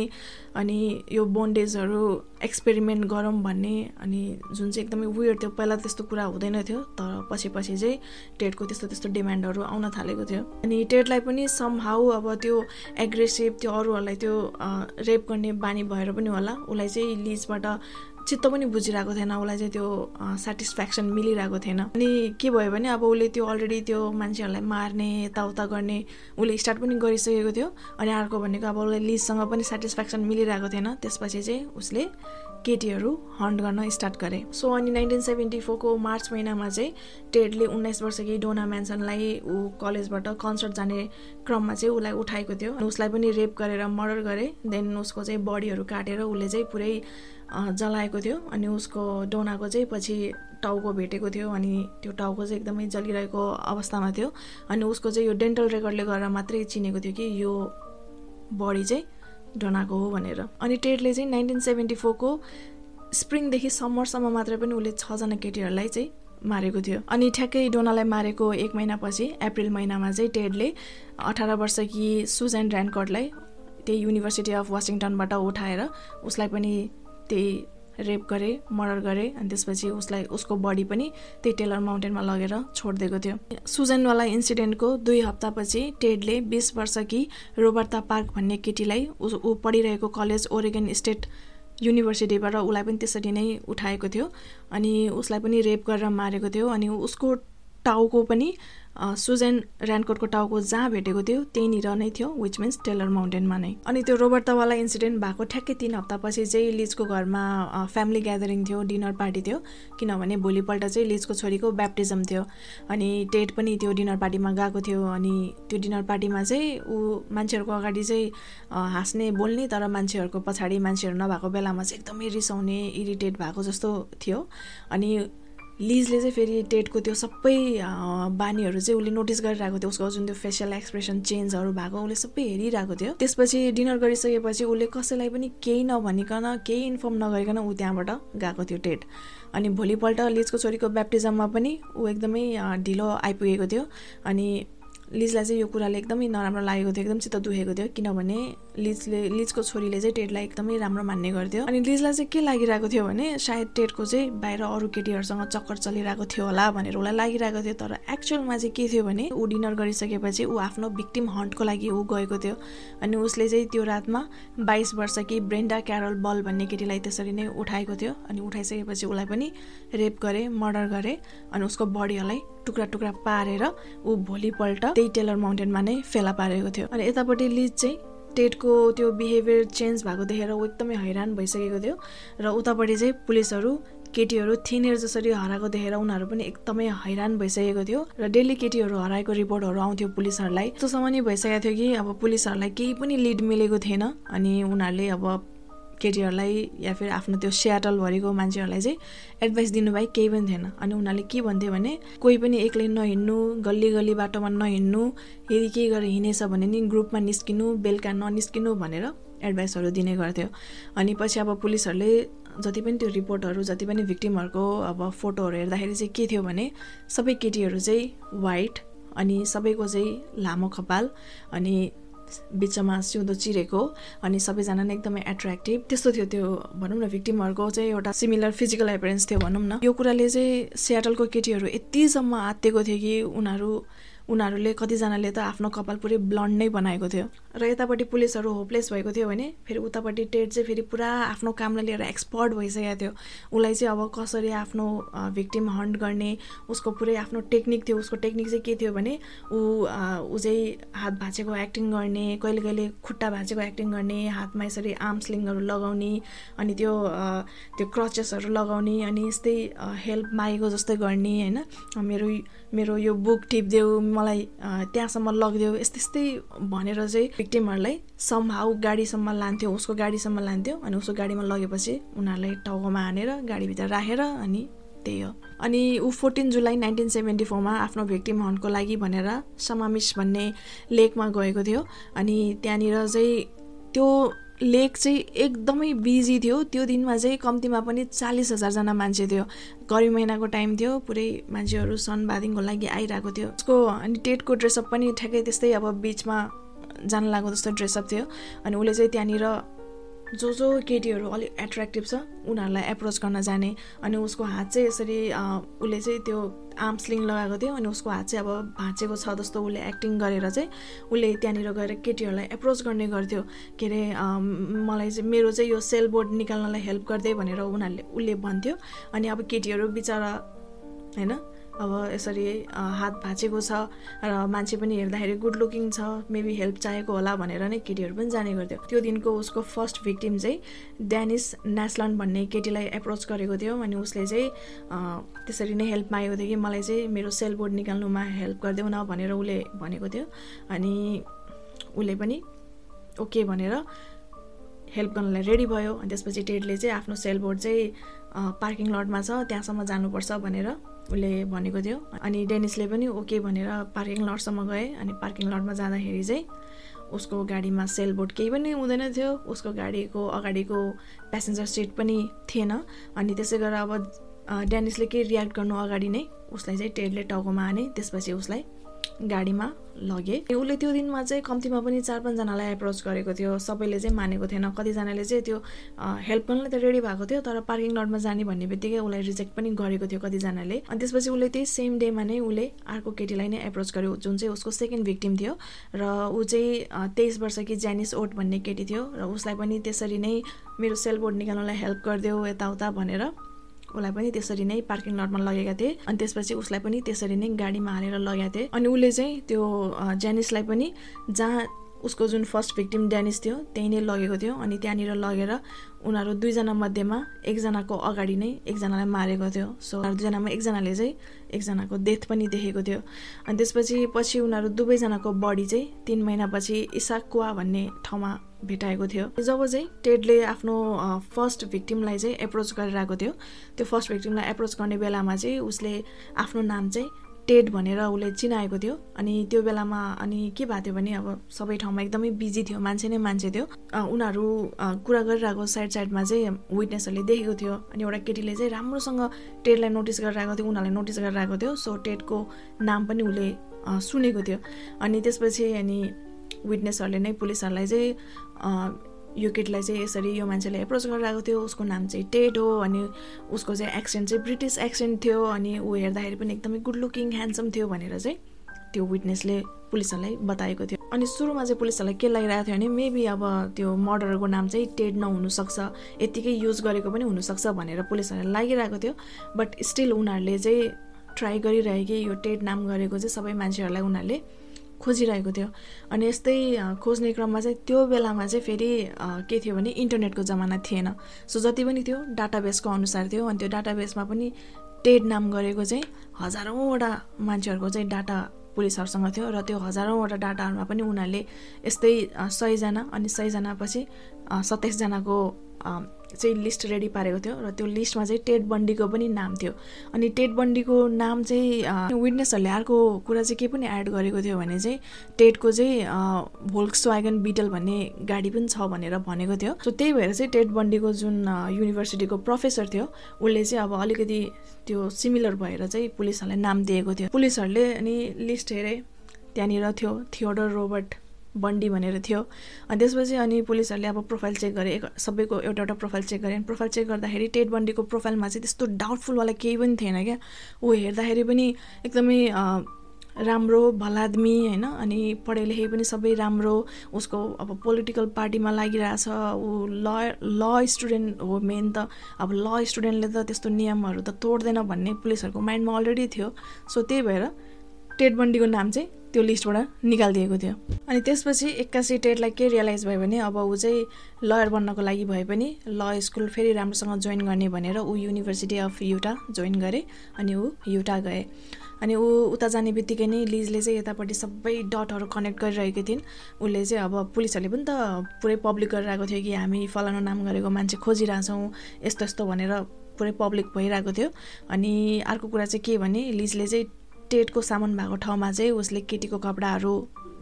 अनि यो बोन्डेजहरू एक्सपेरिमेन्ट गरौँ भन्ने अनि जुन चाहिँ एकदमै वेयर थियो पहिला त्यस्तो कुरा हुँदैन थियो तर पछि पछि चाहिँ टेडको त्यस्तो त्यस्तो डिमान्डहरू आउन थालेको थियो। अनि टेडलाई पनि सम हाउ अब त्यो एग्रेसिभ त्यो अरूहरूलाई त्यो रेप गर्ने बानी भएर पनि होला। उसलाई चाहिँ लिजबाट चित्त पनि बुझिरहेको थिएन उसलाई चाहिँ त्यो सेटिस्फ्याक्सन मिलिरहेको थिएन। अनि के भयो भने अब उसले त्यो अलरेडी त्यो मान्छेहरूलाई मार्ने यताउता गर्ने उसले स्टार्ट पनि गरिसकेको थियो। अनि अर्को भनेको अब उसलाई लिजसँग पनि सेटिस्फ्याक्सन मिलिरहेको थिएन। त्यसपछि चाहिँ उसले केटीहरू हन्ट गर्न स्टार्ट गरे। सो अनि नाइन्टिन सेभेन्टी फोरको मार्च महिनामा चाहिँ टेडले उन्नाइस वर्षकी डोना म्यान्सनलाई ऊ कलेजबाट कन्सर्ट जाने क्रममा चाहिँ उसलाई उठाएको थियो। उसलाई पनि रेप गरेर मर्डर गरे। देन उसको चाहिँ बडीहरू काटेर उसले चाहिँ पुरै जलाएको थियो अनि उसको डोनाको चाहिँ पछि टाउको भेटेको थियो अनि त्यो टाउको चाहिँ एकदमै जलिरहेको अवस्थामा थियो अनि उसको चाहिँ यो डेन्टल रेकर्डले गरेर मात्रै चिनेको थियो कि यो बडी चाहिँ डोनाको हो भनेर। अनि टेडले चाहिँ नाइन्टिन सेभेन्टी फोरको स्प्रिङदेखि समरसम्म मात्रै पनि उसले छजना केटीहरूलाई चाहिँ मारेको थियो। अनि ठ्याक्कै डोनालाई मारेको एक महिनापछि अप्रिल महिनामा चाहिँ टेडले अठार वर्षकी सुजन ऱ्यान्कर्डलाई त्यही युनिभर्सिटी अफ वासिङटनबाट उठाएर उसलाई पनि त्यही रेप गरे मर्डर गरे अनि त्यसपछि उसलाई उसको बडी पनि त्यही टेलर माउन्टेनमा लगेर छोडिदिएको थियो। सुजनवाला इन्सिडेन्टको दुई हप्तापछि टेडले बिस वर्षकी रोबर्ता पार्क भन्ने केटीलाई ऊ पढिरहेको कलेज ओरेगन स्टेट युनिभर्सिटीबाट उसलाई पनि त्यसरी नै उठाएको थियो। अनि उसलाई पनि रेप गरेर मारेको थियो। अनि उसको टाउको पनि सुजेन ऱ्यान्डकोटको टाउको जहाँ भेटेको थियो त्यहीँनिर नै थियो विच मिन्स टेलर माउन्टेनमा नै। अनि त्यो रोबर्टवाला इन्सिडेन्ट भएको ठ्याक्कै तिन हप्तापछि चाहिँ लिजको घरमा फ्यामिली ग्यादरिङ थियो डिनर पार्टी थियो किनभने भोलिपल्ट चाहिँ लिजको छोरीको ब्याप्टिजम थियो। अनि टेट पनि त्यो डिनर पार्टीमा गएको थियो अनि त्यो डिनर पार्टीमा चाहिँ ऊ मान्छेहरूको अगाडि चाहिँ हाँस्ने बोल्ने तर मान्छेहरूको पछाडि मान्छेहरू नभएको बेलामा चाहिँ एकदमै रिसाउने इरिटेट भएको जस्तो थियो। अनि लिजले चाहिँ फेरि टेटको त्यो सबै बानीहरू चाहिँ उसले नोटिस गरिरहेको थियो। उसको जुन त्यो फेसियल एक्सप्रेसन चेन्जहरू भएको उसले सबै हेरिरहेको थियो। त्यसपछि डिनर गरिसकेपछि उसले कसैलाई पनि केही नभनिकन केही इन्फर्म नगरिकन ऊ त्यहाँबाट गएको थियो टेट अनि भोलिपल्ट लिजको छोरीको ब्याप्टिजममा पनि ऊ एकदमै ढिलो आइपुगेको थियो। अनि लिजलाई चाहिँ यो कुराले एकदमै नराम्रो लागेको थियो एकदम चित्त दुखेको थियो किनभने लिजले लिजको छोरीले चाहिँ टेटलाई एकदमै राम्रो मान्ने गर्थ्यो। अनि लिजलाई चाहिँ के लागिरहेको थियो भने सायद टेटको चाहिँ बाहिर अरू केटीहरूसँग चक्कर चलिरहेको थियो होला भनेर उसलाई लागिरहेको थियो। तर एक्चुअलमा चाहिँ के थियो भने ऊ डिनर गरिसकेपछि ऊ आफ्नो भिक्टिम हन्टको लागि ऊ गएको थियो। अनि उसले चाहिँ त्यो रातमा बाइस वर्ष कि ब्रेन्डा क्यारल बल भन्ने केटीलाई त्यसरी नै उठाएको थियो। अनि उठाइसकेपछि उसलाई पनि रेप गरे मर्डर गरे। अनि उसको बडीहरूलाई टुक्रा टुक्रा पारेर ऊ भोलिपल्ट त्यही टेलर माउन्टेनमा नै फेला पारेको थियो। अनि यतापट्टि लिज चाहिँ टेटको त्यो बिहेभियर चेन्ज भएको देखेर ऊ एकदमै हैरान भइसकेको थियो र उतापट्टि चाहिँ पुलिसहरू केटीहरू थिनेर जसरी हराएको देखेर उनीहरू पनि एकदमै हैरान भइसकेको थियो र डेली केटीहरू हराएको रिपोर्टहरू आउँथ्यो पुलिसहरूलाई। त्यस्तोसम्म नि भइसकेको थियो कि अब पुलिसहरूलाई केही पनि लिड मिलेको थिएन अनि उनीहरूले अब केटीहरूलाई या फिर आफ्नो त्यो स्याटलभरिको मान्छेहरूलाई चाहिँ एडभाइस दिनुभयो केही पनि थिएन। अनि उनीहरूले के भन्थ्यो भने कोही पनि एक्लै नहिँड्नु गल्ली गल्ली बाटोमा नहिँड्नु यदि केही गरेर हिँडेछ भने नि ग्रुपमा निस्किनु बेलुका ननिस्किनु भनेर एडभाइसहरू दिने गर्थ्यो। अनि पछि अब पुलिसहरूले जति पनि त्यो रिपोर्टहरू जति पनि भिक्टिमहरूको अब फोटोहरू हेर्दाखेरि चाहिँ के थियो भने सबै केटीहरू चाहिँ वाइट अनि सबैको चाहिँ लामो कपाल अनि बिचमा सिउँदो चिरेको अनि सबैजना नै एकदमै एट्र्याक्टिभ त्यस्तो थियो त्यो भनौँ न भिक्टिमहरूको चाहिँ एउटा सिमिलर फिजिकल एपिरेन्स थियो भनौँ न। यो कुराले चाहिँ सियाटलको केटीहरू यतिसम्म आत्तिएको थियो कि उनीहरू उनीहरूले कतिजनाले त आफ्नो कपाल पुरै ब्लन्ड नै बनाएको थियो। र यतापट्टि पुलिसहरू होपलेस भएको थियो भने फेरि उतापट्टि टेड चाहिँ फेरि पुरा आफ्नो कामलाई लिएर एक्सपर्ट भइसकेको थियो। उसलाई चाहिँ अब कसरी आफ्नो भिक्टिम हन्ट गर्ने उसको पुरै आफ्नो टेक्निक थियो उसको टेक्निक चाहिँ के थियो भने ऊ ऊ चाहिँ हात भाँचेको एक्टिङ गर्ने कहिले कहिले खुट्टा भाँचेको एक्टिङ गर्ने हातमा यसरी आर्मस्लिङहरू लगाउने अनि त्यो त्यो क्रचेसहरू लगाउने अनि यस्तै हेल्प मागेको जस्तै गर्ने होइन। मेरो मेरो यो बुक टिपिदेऊ मलाई त्यहाँसम्म लगिदेऊ यस्तै यस्तै भनेर चाहिँ भिक्टिमहरूलाई समहाउ गाडीसम्म लान्थ्यो उसको गाडीसम्म लान्थ्यो अनि उसको गाडीमा लगेपछि उनीहरूलाई टाउकोमा हानेर गाडीभित्र राखेर अनि त्यही हो। अनि ऊ फोर्टिन जुलाई नाइन्टिन सेभेन्टी फोरमा आफ्नो भिक्टिम हन्टको लागि भनेर समामिस भन्ने लेकमा गएको थियो अनि त्यहाँनिर चाहिँ त्यो लेक चाहिँ एकदमै बिजी थियो। त्यो दिनमा चाहिँ कम्तीमा पनि चालिस हजारजना मान्छे थियो। गर्मी महिनाको टाइम थियो। पुरै मान्छेहरू सनबादिङको लागि आइरहेको थियो। उसको अनि टेटको ड्रेसअप पनि ठ्याक्कै त्यस्तै अब बिचमा जान लागेको जस्तो ड्रेसअप थियो। अनि उसले चाहिँ त्यहाँनिर जो जो केटीहरू अलिक एट्र्याक्टिभ छ उनीहरूलाई एप्रोच गर्न जाने अनि उसको हात चाहिँ यसरी उसले चाहिँ त्यो आर्मस्लिङ लगाएको थियो अनि उसको हात चाहिँ अब भाँचेको छ जस्तो उसले एक्टिङ गरेर चाहिँ उसले त्यहाँनिर गएर केटीहरूलाई एप्रोच गर्ने गर्थ्यो। के अरे मलाई चाहिँ मेरो चाहिँ यो सेल बोर्ड निकाल्नलाई हेल्प गरिदिए भनेर उनीहरूले उसले भन्थ्यो। अनि अब केटीहरू बिचरा होइन? अब यसरी हात भाँचेको छ र मान्छे पनि हेर्दाखेरि गुड लुकिङ छ मेबी हेल्प चाहेको होला भनेर नै केटीहरू पनि जाने गर्थ्यो। त्यो दिनको उसको फर्स्ट भिक्टिम चाहिँ ड्यानिस नेसलन्ड भन्ने केटीलाई एप्रोच गरेको थियो अनि उसले चाहिँ त्यसरी नै हेल्प मागेको थियो कि मलाई चाहिँ मेरो सेल बोर्ड निकाल्नुमा हेल्प गरिदेऊ न भनेर उसले भनेको थियो। अनि उसले पनि ओके भनेर हेल्प गर्नलाई रेडी भयो। अनि त्यसपछि टेडले चाहिँ आफ्नो सेल बोर्ड चाहिँ पार्किङ लटमा छ त्यहाँसम्म जानुपर्छ भनेर उसले भनेको थियो। अनि डेनिसले पनि ओके भनेर पार्किङ लटसम्म गए। अनि पार्किङ लटमा जाँदाखेरि चाहिँ उसको गाडीमा सेल बोर्ड केही पनि हुँदैन थियो। उसको गाडीको अगाडिको प्यासेन्जर सिट पनि थिएन। अनि त्यसै गरेर अब डेनिसले केही रियाक्ट गर्नु अगाडि नै उसलाई चाहिँ टेडले टाउकोमा हाने। त्यसपछि उसलाई गाडीमा लगे। उसले त्यो दिनमा चाहिँ कम्तीमा पनि चार पाँचजनालाई एप्रोच गरेको थियो। सबैले चाहिँ मानेको थिएन। कतिजनाले चाहिँ त्यो हेल्प गर्नलाई त रेडी भएको थियो तर पार्किङ लटमा जाने भन्ने बित्तिकै उसलाई रिजेक्ट पनि गरेको थियो कतिजनाले। अनि त्यसपछि उसले त्यही सेम डेमा नै उसले अर्को केटीलाई नै एप्रोच गर्यो जुन चाहिँ उसको सेकेन्ड भिक्टिम थियो। र ऊ चाहिँ तेइस वर्ष कि ज्यानिस ओट भन्ने केटी थियो। र उसलाई पनि त्यसरी नै मेरो सेल बोर्ड निकाल्नलाई हेल्प गरिदेऊ यताउता भनेर। उसलाई पनि त्यसरी नै पार्किङ लटमा लगेका थिए। अनि त्यसपछि उसलाई पनि त्यसरी नै गाडीमा हालेर लगेका थिए। अनि उसले चाहिँ त्यो जेनिसलाई पनि जहाँ उसको जुन फर्स्ट भिक्टिम ड्यानिस थियो त्यहीँ नै लगेको थियो। अनि त्यहाँनिर लगेर उनीहरू दुईजना मध्येमा एकजनाको अगाडि नै एकजनालाई मारेको थियो। सो दुईजनामा एकजनाले चाहिँ एकजनाको डेथ पनि देखेको थियो। अनि त्यसपछि पछि उनीहरू दुवैजनाको बडी चाहिँ तिन महिनापछि इसाकुवा भन्ने ठाउँमा भेटाएको थियो। जब चाहिँ टेडले आफ्नो फर्स्ट भिक्टिमलाई चाहिँ एप्रोच गरिरहेको थियो त्यो फर्स्ट भिक्टिमलाई एप्रोच गर्ने बेलामा चाहिँ उसले आफ्नो नाम चाहिँ टेड भनेर उसले चिनाएको थियो। अनि त्यो बेलामा अनि के भएको थियो भने अब सबै ठाउँमा एकदमै बिजी थियो मान्छे नै मान्छे थियो। उनीहरू कुरा गरिरहेको साइड साइडमा चाहिँ विटनेसहरूले देखेको थियो। अनि एउटा केटीले चाहिँ राम्रोसँग टेडलाई नोटिस गरिरहेको थियो उनीहरूलाई नोटिस गरिरहेको थियो। सो टेडको नाम पनि उसले सुनेको थियो। अनि त्यसपछि अनि विटनेसहरूले नै पुलिसहरूलाई चाहिँ यो केटीलाई चाहिँ यसरी यो मान्छेले एप्रोच गरिरहेको थियो उसको नाम चाहिँ टेड हो अनि उसको चाहिँ एक्सेन्ट चाहिँ ब्रिटिस एक्सेन्ट थियो अनि ऊ हेर्दाखेरि पनि एकदमै गुड लुकिङ ह्यान्डसम थियो भनेर चाहिँ त्यो विटनेसले पुलिसहरूलाई बताएको थियो। अनि सुरुमा चाहिँ पुलिसहरूलाई के लागिरहेको थियो भने मेबी अब त्यो मर्डरको नाम चाहिँ टेड नहुनसक्छ यत्तिकै युज गरेको पनि हुनसक्छ भनेर पुलिसहरूलाई लागिरहेको थियो। बट स्टिल उनीहरूले चाहिँ ट्राई गरिरहे कि यो टेड नाम गरेको चाहिँ सबै मान्छेहरूलाई उनीहरूले खोजिरहेको थियो। अनि यस्तै खोज्ने क्रममा चाहिँ त्यो बेलामा चाहिँ फेरि के थियो भने इन्टरनेटको जमाना थिएन। सो जति पनि थियो डाटाबेसको अनुसार थियो अनि त्यो डाटाबेसमा पनि टेड नाम गरेको चाहिँ हजारौँवटा मान्छेहरूको चाहिँ डाटा पुलिसहरूसँग थियो र त्यो हजारौँवटा डाटाहरूमा पनि उनीहरूले यस्तै सयजना अनि सयजना पछि सत्ताइसजनाको चाहिँ लिस्ट रेडी पारेको थियो र त्यो लिस्टमा चाहिँ टेड बन्डीको पनि नाम थियो। अनि टेड बन्डीको नाम चाहिँ विटनेसहरूले अर्को कुरा चाहिँ के पनि एड गरेको थियो भने चाहिँ टेडको चाहिँ भोल्क्स वागन बिटल भन्ने गाडी पनि छ भनेर भनेको थियो। सो त्यही भएर चाहिँ टेड बन्डीको जुन युनिभर्सिटीको प्रोफेसर थियो उसले चाहिँ अब अलिकति त्यो सिमिलर भएर चाहिँ पुलिसहरूलाई नाम दिएको थियो। पुलिसहरूले अनि लिस्ट हेरे त्यहाँनिर थियो थियोडर रोबर्ट बन्डी भनेर थियो। अनि त्यसपछि अनि पुलिसहरूले अब प्रोफाइल चेक गरे सबैको एउटा एउटा प्रोफाइल चेक गरे। प्रोफाइल चेक गर्दाखेरि टेड बन्डीको प्रोफाइलमा चाहिँ त्यस्तो डाउटफुलवाला केही पनि थिएन क्या। ऊ हेर्दाखेरि पनि एकदमै राम्रो भलादमी होइन? अनि पढाइ लेखाइ पनि सबै राम्रो। उसको अब पोलिटिकल पार्टीमा लागिरहेछ। ऊ ल ल स्टुडेन्ट हो मेन त। अब ल स्टुडेन्टले त त्यस्तो नियमहरू त तोड्दैन भन्ने पुलिसहरूको माइन्डमा अलरेडी थियो। सो त्यही भएर टेड बन्डीको नाम चाहिँ त्यो लिस्टबाट निकालिदिएको थियो। अनि त्यसपछि एक्कासी टेडलाई के रियलाइज भयो भने अब ऊ चाहिँ लयर बन्नको लागि भए पनि ल स्कुल फेरि राम्रोसँग जोइन गर्ने भनेर ऊ युनिभर्सिटी अफ युटा जोइन गरे अनि ऊ युटा गए। अनि ऊ उता जाने बित्तिकै नै लिजले चाहिँ यतापट्टि सबै डटहरू कनेक्ट गरिरहेको थिइन्। उसले चाहिँ अब पुलिसहरूले पनि त पुरै पब्लिक गरिरहेको थियो कि हामी फलानु नाम गरेको मान्छे खोजिरहेछौँ यस्तो यस्तो भनेर पुरै पब्लिक भइरहेको थियो। अनि अर्को कुरा चाहिँ के भने लिजले चाहिँ टेटको सामान भएको ठाउँमा चाहिँ उसले केटीको कपडाहरू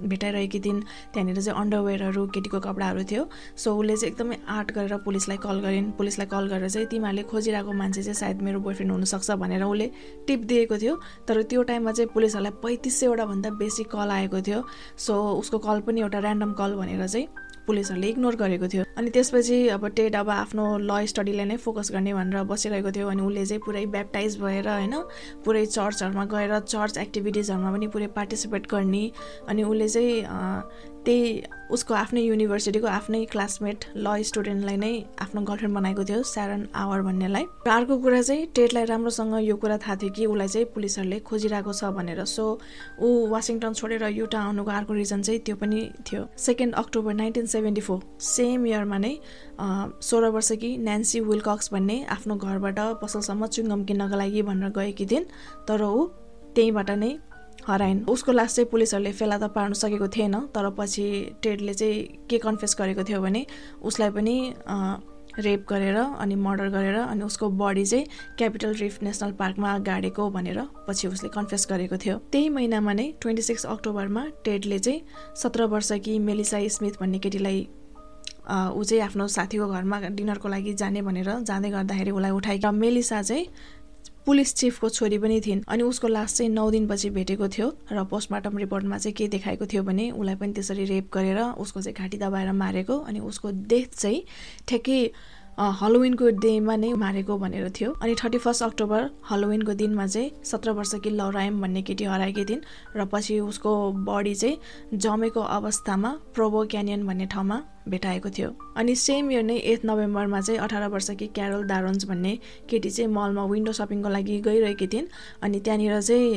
भेटाइरहेकी थिइन्। त्यहाँनिर चाहिँ अन्डरवेयरहरू केटीको कपडाहरू थियो। सो उसले चाहिँ एकदमै आर्ट गरेर पुलिसलाई कल गरिन्। पुलिसलाई कल गरेर चाहिँ तिमीहरूले खोजिरहेको मान्छे चाहिँ सायद मेरो बोयफ्रेन्ड हुनसक्छ भनेर उसले टिप दिएको थियो। तर त्यो टाइममा चाहिँ पुलिसहरूलाई पैँतिस सयवटा बेसी कल आएको थियो। सो उसको कल पनि एउटा ऱ्यान्डम कल भनेर चाहिँ पुलिसहरूले इग्नोर गरेको थियो। अनि त्यसपछि अब टेड अब आफ्नो ल स्टडीलाई नै फोकस गर्ने भनेर बसिरहेको थियो अनि उसले चाहिँ पुरै ब्याप्टाइज भएर होइन पुरै चर्चहरूमा गएर चर्च एक्टिभिटिजहरूमा पनि पुरै पार्टिसिपेट गर्ने। अनि उसले चाहिँ त्यही उसको आफ्नै युनिभर्सिटीको आफ्नै क्लासमेट ल स्टुडेन्टलाई नै आफ्नो गर्लफ्रेन्ड बनाएको थियो स्यारन आवर भन्नेलाई। र अर्को कुरा चाहिँ टेटलाई राम्रोसँग यो कुरा थाहा थियो कि उसलाई चाहिँ पुलिसहरूले खोजिरहेको छ भनेर। सो ऊ वासिङटन छोडेर युटा आउनुको अर्को रिजन चाहिँ त्यो पनि थियो। Second October nineteen seventy four same इयरमा नै सोह्र वर्षकी नेन्सी विलकक्स भन्ने आफ्नो घरबाट पसलसम्म चुङ्गम किन्नको लागि भनेर गएकी थिइन्। तर ऊ त्यहीँबाट नै हराइन्। उसको लास्ट चाहिँ पुलिसहरूले फेला त पार्न सकेको थिएन तर पछि टेडले चाहिँ के कन्फेस गरेको थियो भने उसलाई पनि रेप गरेर अनि मर्डर गरेर अनि उसको बडी चाहिँ क्यापिटल रिफ नेसनल पार्कमा गाडेको भनेर पछि उसले कन्फेस गरेको थियो। त्यही महिनामा नै ट्वेन्टी सिक्स अक्टोबरमा टेडले चाहिँ सत्र वर्षकी मेलिसा स्मिथ भन्ने केटीलाई ऊ चाहिँ आफ्नो साथीको घरमा डिनरको लागि जाने भनेर जाँदै गर्दाखेरि उसलाई उठाइ मेलिसा चाहिँ पुलिस चिफको छोरी पनि थिइन् अनि उसको लास चाहिँ नौ दिनपछि भेटेको थियो र पोस्टमार्टम रिपोर्टमा चाहिँ के देखाएको थियो भने उसलाई पनि त्यसरी रेप गरेर उसको चाहिँ घाँटी दबाएर मारेको अनि उसको डेथ चाहिँ ठ्याक्कै हलोविनको डेमा नै मारेको भनेर थियो। अनि थर्टी फर्स्ट अक्टोबर हलोविनको दिनमा चाहिँ सत्र वर्षकी लौरायम भन्ने केटी हराएकी थिइन् र पछि उसको बडी चाहिँ जमेको अवस्थामा प्रोबो क्यानियन भन्ने ठाउँमा भेटाएको थियो। अनि सेम इयर नै एथ नोभेम्बरमा चाहिँ अठार वर्षकी क्यारोल दारोन्स भन्ने केटी चाहिँ मलमा विन्डो सपिङको लागि गइरहेकी थिइन्। अनि त्यहाँनिर चाहिँ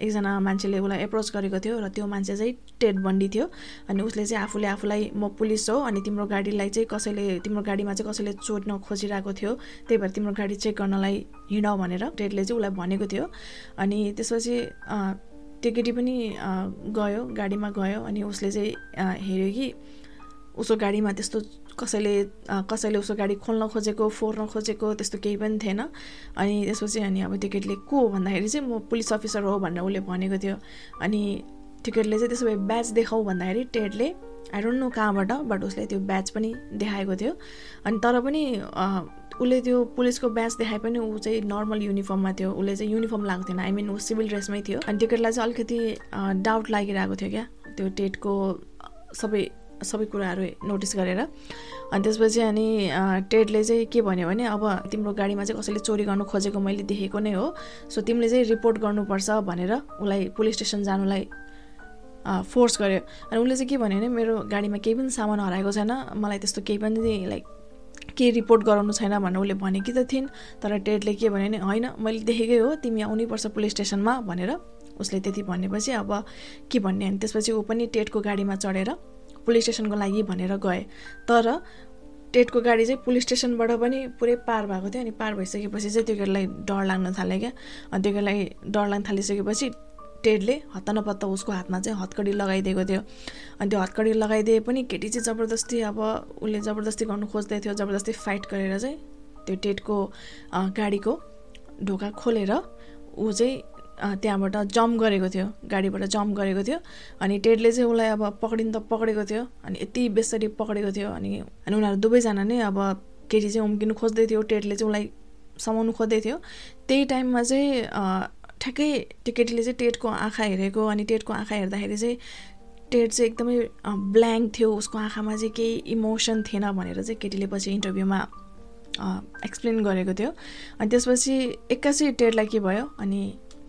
एकजना मान्छेले उसलाई एप्रोच गरेको थियो र त्यो मान्छे चाहिँ टेड बन्डी थियो। अनि उसले चाहिँ आफूले आफूलाई म पुलिस हो अनि तिम्रो गाडीलाई चाहिँ कसैले तिम्रो गाडीमा चाहिँ कसैले चोट्न खोजिरहेको थियो। त्यही भएर तिम्रो गाडी चेक गर्नलाई हिँड भनेर टेडले चाहिँ उसलाई भनेको थियो। अनि त्यसपछि त्यो केटी पनि गयो गाडीमा गयो अनि उसले चाहिँ हेऱ्यो कि उसको गाडीमा त्यस्तो कसैले कसैले उसको गाडी खोल्न खोजेको फोर्न खोजेको त्यस्तो केही पनि थिएन। अनि त्यसपछि अनि अब त्यो केटीले को हो भन्दाखेरि चाहिँ म पुलिस अफिसर हो भनेर उसले भनेको थियो। अनि त्यो केटीले चाहिँ त्यसो भए ब्याच देखाऊ भन्दाखेरि टेडले आई डोन्ट नो कहाँबाट बट उसले त्यो ब्याच पनि देखाएको थियो। अनि तर पनि उसले त्यो पुलिसको ब्याच देखाए पनि ऊ चाहिँ नर्मल युनिफर्ममा थियो। उसले चाहिँ युनिफर्म लगाएको थिएन। आई मिन ऊ सिभिल ड्रेसमै थियो। अनि त्यो केटीलाई चाहिँ अलिकति डाउट लागिरहेको थियो क्या त्यो टेटको सबै सबै कुराहरू नोटिस गरेर। अनि त्यसपछि अनि टेडले चाहिँ के भन्यो भने अब तिम्रो गाडीमा चाहिँ कसैले चोरी गर्नु खोजेको मैले देखेको नै हो। सो तिमीले चाहिँ रिपोर्ट गर्नुपर्छ भनेर उसलाई पुलिस स्टेसन जानुलाई फोर्स गर्यो। अनि उसले चाहिँ के भन्यो भने मेरो गाडीमा केही पनि सामान हराएको छैन मलाई त्यस्तो केही पनि लाइक केही रिपोर्ट गराउनु छैन भनेर उसले भनेकी त थिइन्। तर टेडले के भन्यो भने होइन मैले देखेकै हो तिमी आउनैपर्छ पुलिस स्टेसनमा भनेर उसले त्यति भनेपछि अब के भन्ने अनि त्यसपछि ऊ पनि टेडको गाडीमा चढेर पुलिस स्टेसनको लागि भनेर गएँ। तर टेटको गाडी चाहिँ पुलिस स्टेसनबाट पनि पुरै पार भएको थियो अनि पार भइसकेपछि चाहिँ त्यो केटीलाई डर लाग्न थाल्यो क्या। अनि त्यो केटीलाई डर लाग्न थालिसकेपछि टेडले हत्ता नपत्ता उसको हातमा चाहिँ हतकडी लगाइदिएको थियो। अनि त्यो हतकडी लगाइदिए पनि केटी चाहिँ जबरजस्ती अब उसले जबरजस्ती गर्नु खोज्दै थियो जबरजस्ती फाइट गरेर चाहिँ त्यो टेटको गाडीको ढोका खोलेर ऊ चाहिँ त्यहाँबाट जम्प गरेको थियो गाडीबाट जम्प गरेको थियो। अनि टेडले चाहिँ उसलाई अब पक्रिनु त पक्रेको थियो अनि यति बेसरी पक्रेको थियो अनि अनि उनीहरू दुवैजना नै अब केटी चाहिँ उम्किनु खोज्दै थियो टेडले चाहिँ उसलाई समाउनु खोज्दै थियो। त्यही टाइममा चाहिँ ठ्याक्कै त्यो केटीले चाहिँ टेटको आँखा हेरेको अनि टेटको आँखा हेर्दाखेरि चाहिँ टेड चाहिँ एकदमै ब्ल्याङ्क थियो। उसको आँखामा चाहिँ केही इमोसन थिएन भनेर चाहिँ केटीले पछि इन्टरभ्यूमा एक्सप्लेन गरेको थियो। अनि त्यसपछि एक्कासी टेडलाई के भयो? अनि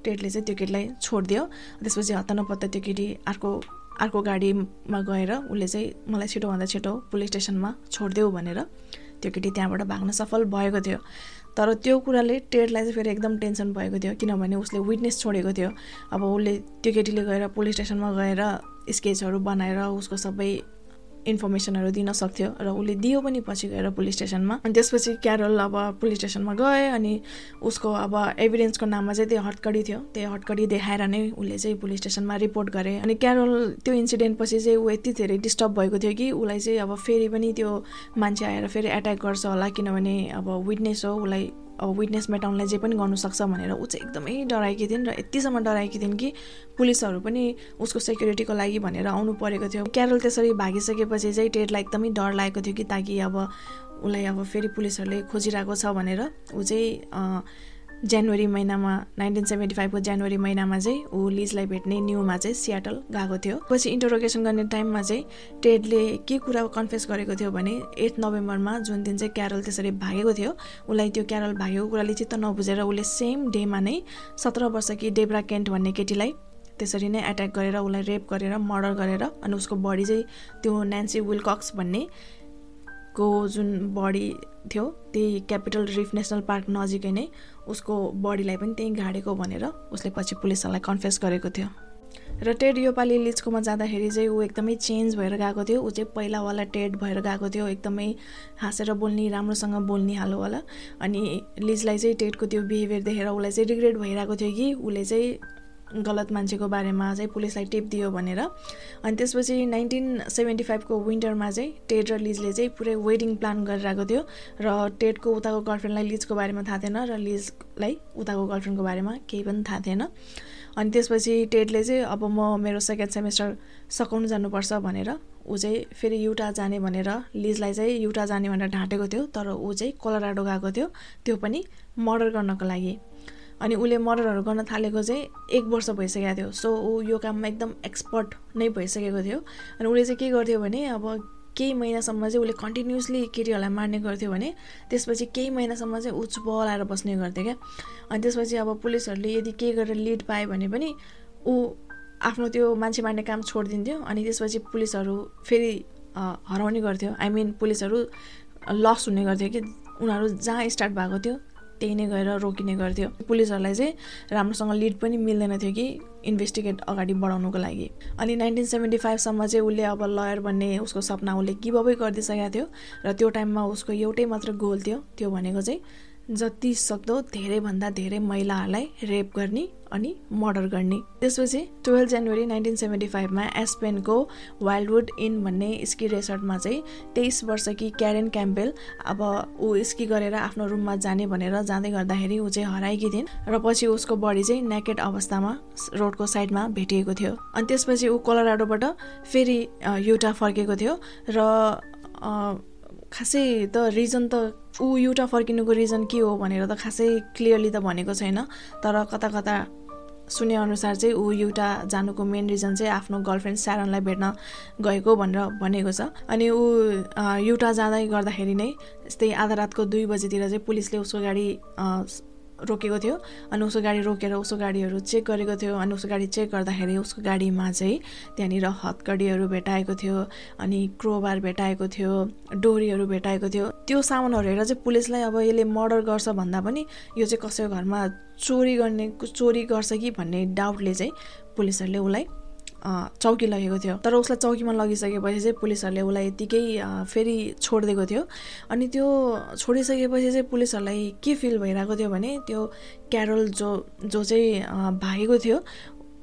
टेडले चाहिँ त्यो केटीलाई छोडिदियो। त्यसपछि हत्ता त्यो केटी अर्को अर्को गाडीमा गएर उसले चाहिँ मलाई छिटोभन्दा छिटो पुलिस स्टेसनमा छोडिदेऊ भनेर त्यो केटी त्यहाँबाट भाग्न सफल भएको थियो। तर त्यो कुराले टेडलाई चाहिँ फेरि एकदम टेन्सन भएको थियो किनभने उसले विटनेस छोडेको थियो। अब उसले त्यो केटीले गएर पुलिस स्टेसनमा गएर स्केचहरू बनाएर उसको सबै इन्फर्मेसनहरू दिन सक्थ्यो र उसले दियो पनि पछि गएर पुलिस स्टेसनमा। अनि त्यसपछि क्यारल अब पुलिस स्टेसनमा गए अनि उसको अब एभिडेन्सको नाममा चाहिँ त्यो हटकडी थियो। त्यो हटकडी देखाएर नै उसले चाहिँ पुलिस स्टेसनमा रिपोर्ट गरे। अनि क्यारल त्यो इन्सिडेन्ट पछि चाहिँ ऊ यति धेरै डिस्टर्ब भएको थियो कि उसलाई चाहिँ अब फेरि पनि त्यो मान्छे आएर फेरि एट्याक गर्छ होला किनभने अब विटनेस हो उसलाई विटनेस मेटाउनलाई जे पनि गर्नुसक्छ भनेर ऊ चाहिँ एकदमै डराएकी थिइन् र यतिसम्म डराएकी थिइन् कि पुलिसहरू पनि उसको सेक्युरिटीको लागि भनेर आउनु परेको थियो। क्यारल त्यसरी भागिसकेपछि चाहिँ टेडलाई एकदमै डर लागेको थियो कि ताकि अब उसलाई अब फेरि पुलिसहरूले खोजिरहेको छ भनेर ऊ चाहिँ जनवरी महिनामा नाइन्टिन सेभेन्टी फाइभको जनवरी महिनामा चाहिँ ऊ लिजलाई भेट्ने न्युमा चाहिँ सियाटल गएको थियो। पछि इन्टरोगेसन गर्ने टाइममा चाहिँ टेडले के कुरा कन्फेस गरेको थियो भने एट नोभेम्बरमा जुन दिन चाहिँ क्यारल त्यसरी भागेको थियो उसलाई त्यो क्यारल भागेको कुराले चित्त नबुझेर उसले सेम डेमा नै सत्र वर्षकी डेब्रा केन्ट भन्ने केटीलाई त्यसरी नै एट्याक गरेर उसलाई रेप गरेर मर्डर गरेर अनि उसको बडी चाहिँ त्यो नेन्सी विलकक्स भन्ने को जुन बडी थियो त्यही क्यापिटल रिफ नेसनल पार्क नजिकै नै उसको बडीलाई पनि त्यहीँ गाडेको भनेर उसले पछि पुलिसहरूलाई कन्फेस गरेको थियो। र टेड योपालि लिजकोमा जाँदाखेरि चाहिँ ऊ एकदमै चेन्ज भएर गएको थियो। ऊ चाहिँ पहिलावाला टेड भएर गएको थियो एकदमै हाँसेर बोल्ने राम्रोसँग बोल्ने हालोवाला। अनि लिजलाई चाहिँ टेडको त्यो बिहेभियर देखेर उसलाई चाहिँ रिग्रेट भइरहेको थियो कि उसले चाहिँ गलत मान्छेको बारेमा चाहिँ पुलिसलाई टिप दियो भनेर। अनि त्यसपछि नाइन्टिन सेभेन्टी फाइभको विन्टरमा चाहिँ टेड र लिजले चाहिँ पुरै वेडिङ प्लान गरिरहेको थियो र टेडको उताको गर्लफ्रेन्डलाई लिजको बारेमा थाहा थिएन र लिजलाई उताको गर्लफ्रेन्डको बारेमा केही पनि थाहा थिएन। अनि त्यसपछि टेडले चाहिँ अब म मेरो सेकेन्ड सेमेस्टर सघाउनु जानुपर्छ भनेर ऊ चाहिँ फेरि युटा जाने भनेर लिजलाई चाहिँ युटा जाने भनेर ढाँटेको थियो तर ऊ चाहिँ कोलोराडो गएको थियो। त्यो पनि मर्डर गर्नको लागि। अनि उसले मर्डरहरू गर्न थालेको चाहिँ एक वर्ष भइसकेको थियो। सो ऊ यो काममा एकदम एक्सपर्ट नै भइसकेको थियो। अनि उसले चाहिँ के गर्थ्यो भने अब केही महिनासम्म चाहिँ उसले कन्टिन्युसली केटीहरूलाई मार्ने गर्थ्यो भने त्यसपछि केही महिनासम्म चाहिँ ऊ चुप लाएर बस्ने गर्थ्यो क्या। अनि त्यसपछि अब पुलिसहरूले यदि के गरेर लिड पायो भने पनि ऊ आफ्नो त्यो मान्छे मार्ने काम छोडिदिन्थ्यो। अनि त्यसपछि पुलिसहरू फेरि हराउने गर्थ्यो। आई मिन पुलिसहरू लस हुने गर्थ्यो कि उनीहरू जहाँ स्टार्ट भएको थियो। त्यही नै गएर रोकिने गर्थ्यो। पुलिसहरूलाई चाहिँ राम्रोसँग लिड पनि मिल्दैन थियो कि इन्भेस्टिगेट अगाडि बढाउनुको लागि। अनि नाइन्टिन सेभेन्टी फाइभसम्म चाहिँ उसले अब लयर बन्ने उसको सपना उसले गिभअपै गरिदिइसकेको थियो र त्यो टाइममा उसको एउटै मात्र गोल थियो त्यो भनेको चाहिँ जति सक्दो धेरैभन्दा धेरै महिलाहरूलाई रेप गर्ने अनि मर्डर गर्ने। त्यसपछि टुवेल्भ जनवरी नाइन्टिन सेभेन्टी फाइभमा एसपेनको वाइल्डवुड इन भन्ने स्की रेसर्टमा चाहिँ तेइस वर्षकी क्यारेन क्याम्पेल अब ऊ स्की गरेर आफ्नो रुममा जाने भनेर जाँदै गर्दाखेरि ऊ चाहिँ हराएकी थिइन् र पछि उसको बडी चाहिँ नेकेट अवस्थामा रोडको साइडमा भेटिएको थियो। अनि त्यसपछि ऊ कोलोराडोबाट फेरि युटा फर्केको थियो र खासै त रिजन त ऊ युटा फर्किनुको रिजन के हो भनेर त खासै क्लियरली त भनेको छैन। तर कता कता सुनेअनुसार चाहिँ ऊ युटा जानुको मेन रिजन चाहिँ आफ्नो गर्लफ्रेन्ड स्यारनलाई भेट्न गएको भनेर भनेको छ। अनि ऊ युटा जाँदै गर्दाखेरि नै यस्तै आधा रातको दुई बजीतिर चाहिँ पुलिसले उसको गाडी रोकेको थियो अनि उसको गाडी रोकेर उसको गाडीहरू चेक गरेको थियो अनि उसको गाडी चेक गर्दाखेरि उसको गाडीमा चाहिँ त्यहाँनिर हतकडीहरू भेटाएको थियो अनि क्रोबार भेटाएको थियो डोरीहरू भेटाएको थियो। त्यो सामानहरू हेरेर चाहिँ पुलिसलाई अब यसले मर्डर गर्छ भन्दा पनि यो चाहिँ कसैको घरमा चोरी गर्ने चोरी गर्छ कि भन्ने डाउटले चाहिँ पुलिसहरूले उसलाई चौकी लगेको थियो तर उसलाई चौकीमा लगिसकेपछि चाहिँ पुलिसहरूले उसलाई यत्तिकै फेरि छोडिदिएको थियो अनि त्यो छोडिसकेपछि चाहिँ पुलिसहरूलाई के फिल भइरहेको थियो भने त्यो क्यारोल जो जो चाहिँ भागेको थियो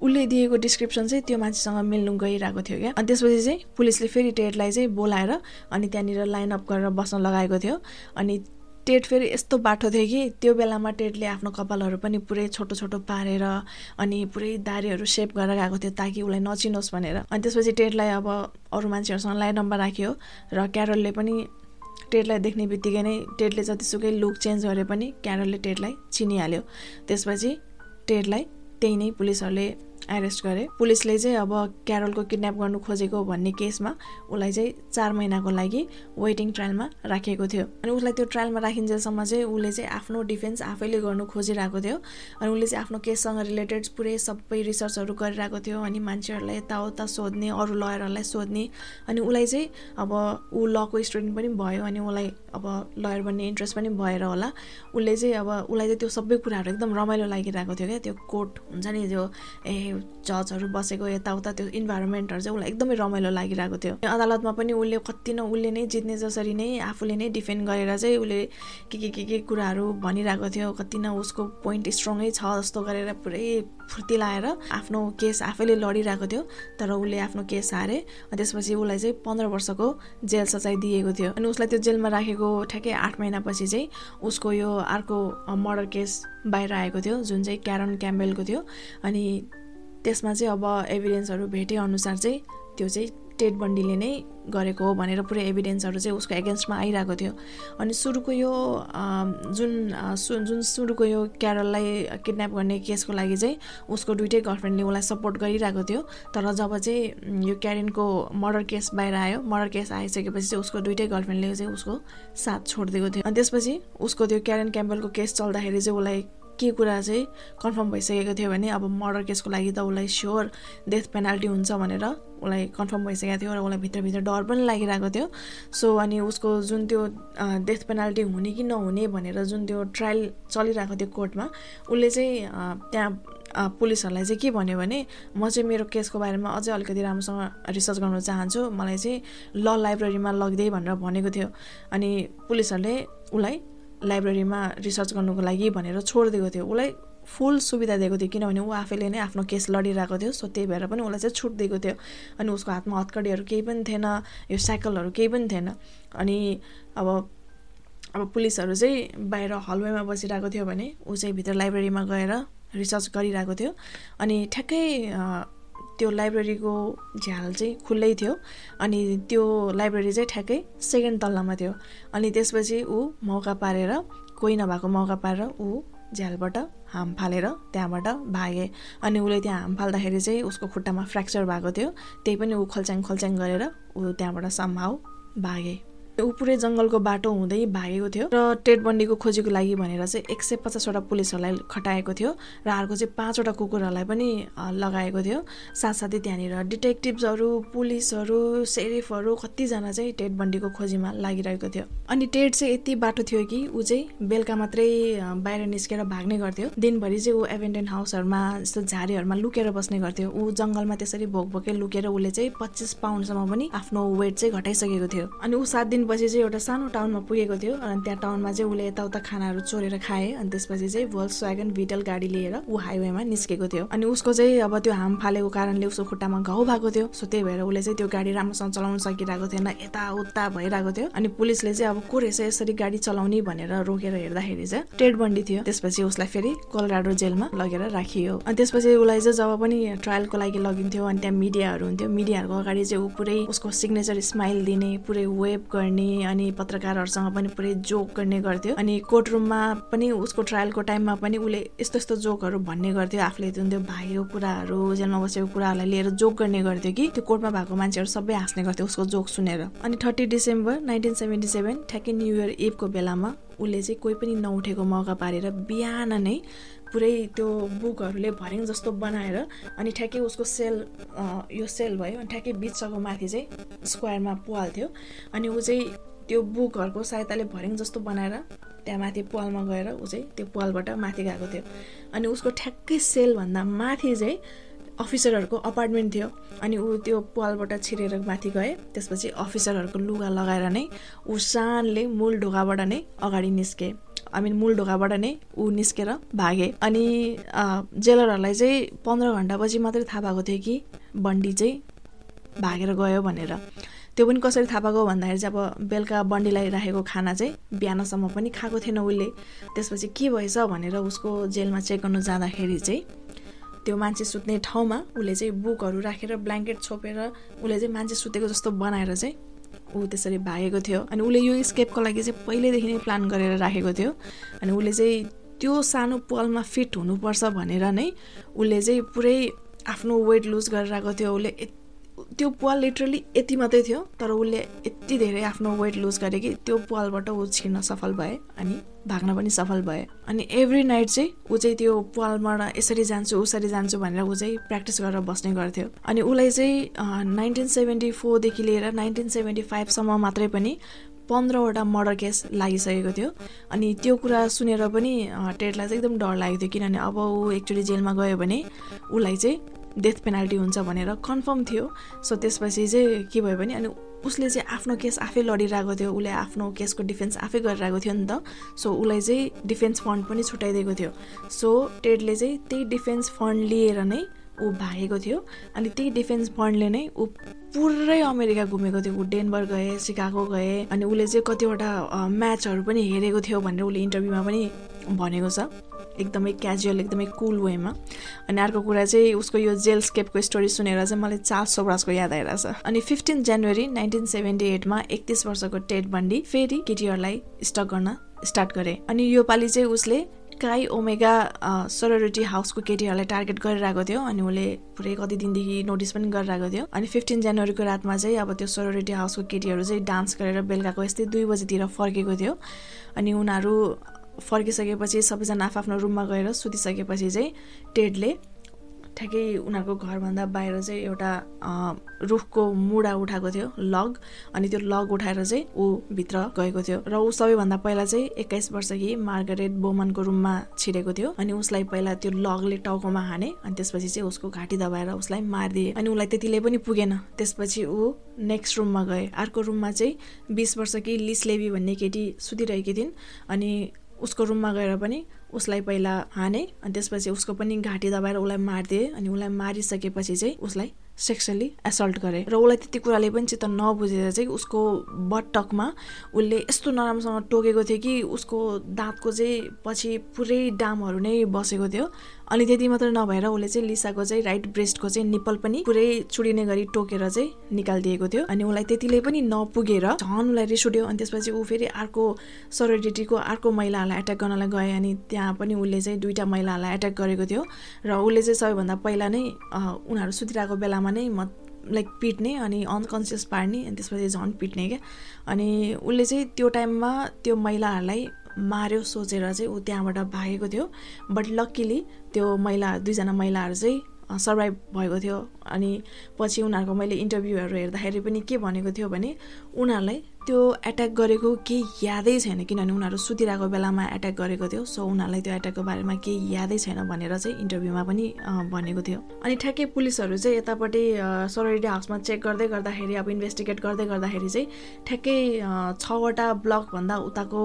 उसले दिएको डिस्क्रिप्सन चाहिँ त्यो मान्छेसँग मिल्नु गइरहेको थियो क्या अनि त्यसपछि चाहिँ पुलिसले फेरि टेडलाई चाहिँ बोलाएर अनि त्यहाँनिर लाइनअप गरेर बस्न लगाएको थियो अनि टेट फेरि यस्तो बाठो थियो कि त्यो बेलामा टेटले आफ्नो कपालहरू पनि पुरै छोटो छोटो पारेर अनि पुरै दारीहरू सेप गरेर गएको थियो ताकि उसलाई नचिनोस् भनेर। अनि त्यसपछि टेटलाई अब अरू मान्छेहरूसँग नम्बर राख्यो र क्यारलले पनि टेटलाई देख्ने बित्तिकै नै टेटले जतिसुकै लुक चेन्ज गरे पनि क्यारलले टेटलाई चिनिहाल्यो। त्यसपछि टेटलाई त्यही नै पुलिसहरूले एरेस्ट गरे। पुलिसले चाहिँ अब क्यारोलको किडन्याप गर्नु खोजेको भन्ने केसमा उसलाई चाहिँ चार महिनाको लागि वेटिङ ट्रायलमा राखिएको थियो। अनि उसलाई त्यो ट्रायलमा राखिन्जेलसम्म चाहिँ उसले चाहिँ आफ्नो डिफेन्स आफैले गर्नु खोजिरहेको थियो। अनि उसले चाहिँ आफ्नो केससँग रिलेटेड पुरै सबै रिसर्चहरू गरिरहेको थियो अनि मान्छेहरूलाई यताउता सोध्ने अरू लयरहरूलाई सोध्ने। अनि उसलाई चाहिँ अब ऊ लको स्टुडेन्ट पनि भयो अनि उसलाई अब लयर बन्ने इन्ट्रेस्ट पनि भएर होला। उसले चाहिँ अब उसलाई चाहिँ त्यो सबै कुराहरू एकदम रमाइलो लागिरहेको थियो क्या। त्यो कोर्ट हुन्छ नि त्यो ए जजहरू बसेको यताउता त्यो इन्भाइरोमेन्टहरू चाहिँ उसलाई एकदमै रमाइलो लागिरहेको थियो। अदालतमा पनि उसले कति न उसले नै जित्ने जसरी नै आफूले नै डिफेन्ड गरेर चाहिँ उसले के के के के कुराहरू भनिरहेको थियो कति न उसको पोइन्ट स्ट्रङै छ जस्तो गरेर पुरै फुर्ती लाएर आफ्नो केस आफैले लडिरहेको थियो तर उसले आफ्नो केस हारे त्यसपछि उसलाई चाहिँ पन्ध्र वर्षको जेल सजाय दिएको थियो। अनि उसलाई त्यो जेलमा राखेको ठ्याक्कै आठ महिनापछि चाहिँ उसको यो अर्को मर्डर केस बाहिर आएको थियो जुन चाहिँ क्यारन क्याम्बेलको थियो। अनि त्यसमा चाहिँ अब एभिडेन्सहरू भेटे अनुसार चाहिँ त्यो चाहिँ टेड बन्डीले नै गरेको हो भनेर पुरै एभिडेन्सहरू चाहिँ उसको एगेन्स्टमा आइरहेको थियो। अनि सुरुको यो जुन जुन सुरुको यो क्यारललाई किडन्याप गर्ने केसको लागि चाहिँ उसको दुइटै गर्लफ्रेन्डले उसलाई सपोर्ट गरिरहेको थियो। तर जब चाहिँ यो क्यारिनको मर्डर केस बाहिर आयो मर्डर केस आइसकेपछि चाहिँ उसको दुइटै गर्लफ्रेन्डले चाहिँ उसको साथ छोडिदिएको थियो। अनि त्यसपछि उसको त्यो क्यारेन क्याम्पलको केस चल्दाखेरि चाहिँ उसलाई के कुरा चाहिँ कन्फर्म भइसकेको थियो भने अब मर्डर केसको लागि त उसलाई स्योर डेथ पेनाल्टी हुन्छ भनेर उसलाई कन्फर्म भइसकेको थियो र उसलाई भित्रभित्र डर पनि लागिरहेको थियो। सो अनि उसको जुन त्यो डेथ पेनाल्टी हुने कि नहुने भनेर जुन त्यो ट्रायल चलिरहेको थियो कोर्टमा उसले चाहिँ त्यहाँ पुलिसहरूलाई चाहिँ के भन्यो भने म चाहिँ मेरो केसको बारेमा अझै अलिकति राम्रोसँग रिसर्च गर्न चाहन्छु मलाई चाहिँ ल लाइब्रेरीमा लगिदिए भनेर भनेको थियो। अनि पुलिसहरूले उसलाई लाइब्रेरीमा रिसर्च गर्नुको लागि भनेर छोडिदिएको थियो। उसलाई फुल सुविधा दिएको थियो किनभने ऊ आफैले नै आफ्नो केस लडिरहेको थियो सो त्यही भएर पनि उसलाई चाहिँ छुट दिएको थियो। अनि उसको हातमा हत्कडीहरू केही पनि थिएन यो साइकलहरू केही पनि थिएन। अनि अब अब पुलिसहरू चाहिँ बाहिर हलवेमा बसिरहेको थियो भने ऊ चाहिँ भित्र लाइब्रेरीमा गएर रिसर्च गरिरहेको थियो। अनि ठ्याक्कै त्यो लाइब्रेरीको झ्याल चाहिँ खुल्लै थियो अनि त्यो लाइब्रेरी चाहिँ ठ्याक्कै सेकेन्ड तल्लामा थियो। अनि त्यसपछि ऊ मौका पारेर कोही नभएको मौका पारेर ऊ झ्यालबाट हाम फालेर त्यहाँबाट भागे। अनि उसले त्यहाँ हाम फाल्दाखेरि चाहिँ उसको खुट्टामा फ्र्याक्चर भएको थियो। त्यही पनि ऊ खोल्च्याङ खोल्च्याङ गरेर ऊ त्यहाँबाट सम्भाव भागे। ऊ पुरै जङ्गलको बाटो हुँदै भागेको थियो र टेट बन्डीको खोजीको लागि भनेर चाहिँ एक सय पचासवटा पुलिसहरूलाई खटाएको थियो र अर्को चाहिँ पाँचवटा कुकुरहरूलाई पनि लगाएको थियो। साथसाथै त्यहाँनिर डिटेक्टिभ्सहरू पुलिसहरू सेरिफहरू कतिजना चाहिँ टेट बन्डीको खोजीमा लागिरहेको थियो। अनि टेट चाहिँ यति बाटो थियो कि ऊ चाहिँ बेलुका मात्रै बाहिर निस्केर भाग्ने गर्थ्यो। दिनभरि चाहिँ ऊ एभेन्टेन हाउसहरूमा यस्तो झारीहरूमा लुकेर बस्ने गर्थ्यो। ऊ जङ्गलमा त्यसरी भोक भोकै लुकेर उसले चाहिँ पच्चिस पाउन्डसम्म पनि आफ्नो वेट चाहिँ घटाइसकेको थियो। अनि ऊ सात दिन दिनपछि चाहिँ एउटा सानो टाउनमा पुगेको थियो अनि त्यहाँ टाउनमा चाहिँ उसले यताउता खानाहरू चोरेर खाए अनि त्यसपछि चाहिँ भोल्स वागन भिटल गाडी लिएर ऊ हाइवेमा निस्केको थियो। अनि उसको चाहिँ अब त्यो हाम फालेको कारणले उसको खुट्टामा घाउ भएको थियो। सो त्यही भएर उसले चाहिँ त्यो गाडी राम्रोसँग चलाउन सकिरहेको थिएन यताउता भइरहेको थियो। अनि पुलिसले चाहिँ अब को रहेछ यसरी गाडी चलाउने भनेर रोकेर हेर्दाखेरि चाहिँ टेड बन्डी थियो। त्यसपछि उसलाई फेरि कोलगाडो जेलमा लगेर राखियो। अनि त्यसपछि उसलाई चाहिँ जब पनि ट्रायलको लागि लगिन्थ्यो अनि त्यहाँ मिडियाहरू हुन्थ्यो मिडियाहरूको अगाडि चाहिँ ऊ पुरै उसको सिग्नेचर स्माइल दिने पुरै वेब गर्ने गर्ने अनि पत्रकारहरूसँग पनि पुरै जोक गर्ने गर्थ्यो। अनि कोर्ट रुममा पनि उसको ट्रायलको टाइममा पनि उसले यस्तो यस्तो जोकहरू भन्ने गर्थ्यो। आफूले जुन त्यो भाइको कुराहरू जेलमा बसेको कुराहरूलाई लिएर जोक गर्ने गर्थ्यो कि त्यो कोर्टमा भएको मान्छेहरू सबै हाँस्ने गर्थ्यो उसको जोक सुनेर। अनि thirty December nineteen seventy seven ठ्याक्कै न्यु इयर इभको बेलामा उसले चाहिँ कोही पनि नउठेको मौका पारेर बिहान नै पुरै त्यो बुकहरूले भर्याङ जस्तो बनाएर अनि ठ्याक्कै उसको सेल यो सेल भयो अनि ठ्याक्कै बिचको माथि चाहिँ स्क्वायरमा थियो अनि ऊ चाहिँ त्यो बुकहरूको सहायताले भर्याङ जस्तो बनाएर त्यहाँ माथि पालमा गएर ऊ चाहिँ त्यो पालबाट माथि गएको थियो। अनि उसको ठ्याक्कै सेलभन्दा माथि चाहिँ अफिसरहरूको अपार्टमेन्ट थियो। अनि ऊ त्यो पालबाट छिरेर माथि गए। त्यसपछि अफिसरहरूको लुगा लगाएर नै ऊ सानले मूल ढोकाबाट नै अगाडि निस्के। आई मिन मूल ढोकाबाट नै ऊ निस्केर भागे। अनि जेलरहरूलाई चाहिँ पन्ध्र घन्टापछि मात्रै थाहा भएको थियो कि बन्डी चाहिँ भागेर गयो भनेर। त्यो पनि कसरी थाहा पाएको भन्दाखेरि चाहिँ अब बेलुका बन्डीलाई राखेको खाना चाहिँ बिहानसम्म पनि खाएको थिएन उसले। त्यसपछि के भएछ भनेर उसको जेलमा चेक गर्नु जाँदाखेरि चाहिँ त्यो मान्छे सुत्ने ठाउँमा उसले चाहिँ बुकहरू राखेर ब्ल्याङ्केट छोपेर उसले चाहिँ मान्छे सुतेको जस्तो बनाएर चाहिँ ऊ त्यसरी भागेको थियो। अनि उसले यो स्केपको लागि चाहिँ पहिल्यैदेखि नै प्लान गरेर राखेको थियो। अनि उसले चाहिँ त्यो सानो पलमा फिट हुनुपर्छ भनेर नै उसले चाहिँ पुरै आफ्नो वेट लुज गरेर आएको थियो। उसले त्यो पाल लिटरली यति मात्रै थियो तर उसले यति धेरै आफ्नो वेट लुज गरे कि त्यो पालबाट ऊ छिर्न सफल भए अनि भाग्न पनि सफल भए। अनि एभ्री नाइट चाहिँ ऊ चाहिँ त्यो पालबाट यसरी जान्छु उसरी जान्छु भनेर ऊ चाहिँ प्र्याक्टिस गरेर बस्ने गर्थ्यो। अनि उसलाई चाहिँ नाइन्टिन सेभेन्टी फोरदेखि लिएर नाइन्टिन सेभेन्टी फाइभसम्म मात्रै पनि पन्ध्रवटा मर्डर केस लागिसकेको थियो। अनि त्यो कुरा सुनेर पनि टेडलाई चाहिँ एकदम डर लागेको थियो। किनभने अब ऊ एकचोटि जेलमा गयो भने उसलाई चाहिँ डेथ पेनाल्टी हुन्छ भनेर कन्फर्म थियो. सो त्यसपछि चाहिँ के भयो भने अनि उसले चाहिँ आफ्नो केस आफै लडिरहेको थियो उसले आफ्नो केसको डिफेन्स आफै गरिरहेको थियो नि त। सो उसलाई चाहिँ डिफेन्स फन्ड पनि छुट्याइदिएको थियो। सो टेडले चाहिँ त्यही डिफेन्स फन्ड लिएर नै ऊ भागेको थियो। अनि त्यही डिफेन्स फन्डले नै ऊ पुरै अमेरिका घुमेको थियो। ऊ डेनबर गए सिकागो गए अनि उसले चाहिँ कतिवटा म्याचहरू पनि हेरेको थियो भनेर उसले इन्टरभ्यूमा पनि भनेको छ। एकदमै क्याजुअल एकदमै कुल वेमा। अनि अर्को कुरा चाहिँ उसको यो जेल स्केपको स्टोरी सुनेर चाहिँ मलाई चार्ल्स सोब्रासको याद आइरहेछ। अनि फिफ्टिन जनवरी नाइन्टिन सेभेन्टी एटमा एकतिस वर्षको टेट बन्डी फेरि केटीहरूलाई स्टक गर्न स्टार्ट गरे। अनि योपालि चाहिँ उसले काई ओमेगा सोरोरिटी हाउसको केटीहरूलाई टार्गेट गरिरहेको थियो। अनि उसले पुरै कति दिनदेखि नोटिस पनि गरिरहेको थियो। अनि फिफ्टिन जनवरीको रातमा चाहिँ अब त्यो सोरोरिटी हाउसको केटीहरू चाहिँ डान्स गरेर बेलुकाको यस्तै दुई बजीतिर फर्केको थियो। अनि उनीहरू फर्किसकेपछि सबैजना आफ्नो रुममा गएर सुतिसकेपछि चाहिँ टेडले ठ्याक्कै उनीहरूको घरभन्दा बाहिर चाहिँ एउटा रुखको मुढा उठाएको थियो लग। अनि त्यो लग उठाएर चाहिँ ऊ भित्र गएको थियो। र ऊ सबैभन्दा पहिला चाहिँ एक्काइस वर्षकी मार्गरेट बोमनको रुममा छिरेको थियो। अनि उसलाई पहिला त्यो लगले टाउकोमा हाने अनि त्यसपछि चाहिँ उसको घाँटी दबाएर उसलाई मारिदिए। अनि उसलाई त्यतिले पनि पुगेन। त्यसपछि ऊ नेक्स्ट रुममा गए। अर्को रुममा चाहिँ बिस वर्षकी लिस लेबी भन्ने केटी सुतिरहेकी थिइन्। अनि उसको रुममा गएर पनि उसलाई पहिला हाने अनि त्यसपछि उसको पनि घाँटी दबाएर उसलाई मारिदिए अनि उसलाई मारिसकेपछि चाहिँ उसलाई सेक्सुअली एसल्ट गरे। र उसलाई त्यति कुराले पनि चित्त नबुझेर चाहिँ उसको बटकमा उसले यस्तो नराम्रोसँग टोकेको थियो कि उसको दाँतको चाहिँ पछि पुरै डामहरू नै बसेको थियो। अनि त्यति मात्र नभएर उसले चाहिँ लिसाको चाहिँ राइट ब्रेस्टको चाहिँ निप्पल पनि पुरै चुडिने गरी टोकेर चाहिँ निकालिदिएको थियो। अनि उसलाई त्यतिले पनि नपुगेर झन् उसलाई रिस उठ्यो। अनि त्यसपछि ऊ फेरि अर्को सरोडिटीको अर्को महिलाहरूलाई एट्याक गर्नलाई गए। अनि त्यहाँ पनि उसले चाहिँ दुईवटा महिलाहरूलाई एट्याक गरेको थियो। र उसले चाहिँ सबैभन्दा पहिला नै उनीहरू सुतिरहेको बेलामा नै म लाइक पिट्ने अनि अनकन्सियस पार्ने अनि त्यसपछि झन् पिट्ने क्या अनि उसले चाहिँ त्यो टाइममा त्यो महिलाहरूलाई मार्यो सोचेर चाहिँ ऊ त्यहाँबाट भागेको थियो। बट लक्किली त्यो महिला दुईजना महिलाहरू चाहिँ सर्भाइभ भएको थियो। अनि पछि उनीहरूको मैले इन्टरभ्यूहरू हेर्दाखेरि पनि के भनेको थियो भने उनीहरूलाई त्यो एट्याक गरेको केही यादै छैन। किनभने उनीहरू सुतिरहेको बेलामा एट्याक गरेको थियो। सो उनीहरूलाई त्यो एट्याकको बारेमा केही यादै छैन भनेर चाहिँ इन्टरभ्यूमा पनि भनेको थियो। अनि ठ्याक्कै पुलिसहरू चाहिँ यतापट्टि सोरोरिटी हाउसमा चेक गर्दै गर्दाखेरि अब इन्भेस्टिगेट गर्दै गर्दाखेरि चाहिँ ठ्याक्कै छवटा ब्लकभन्दा उताको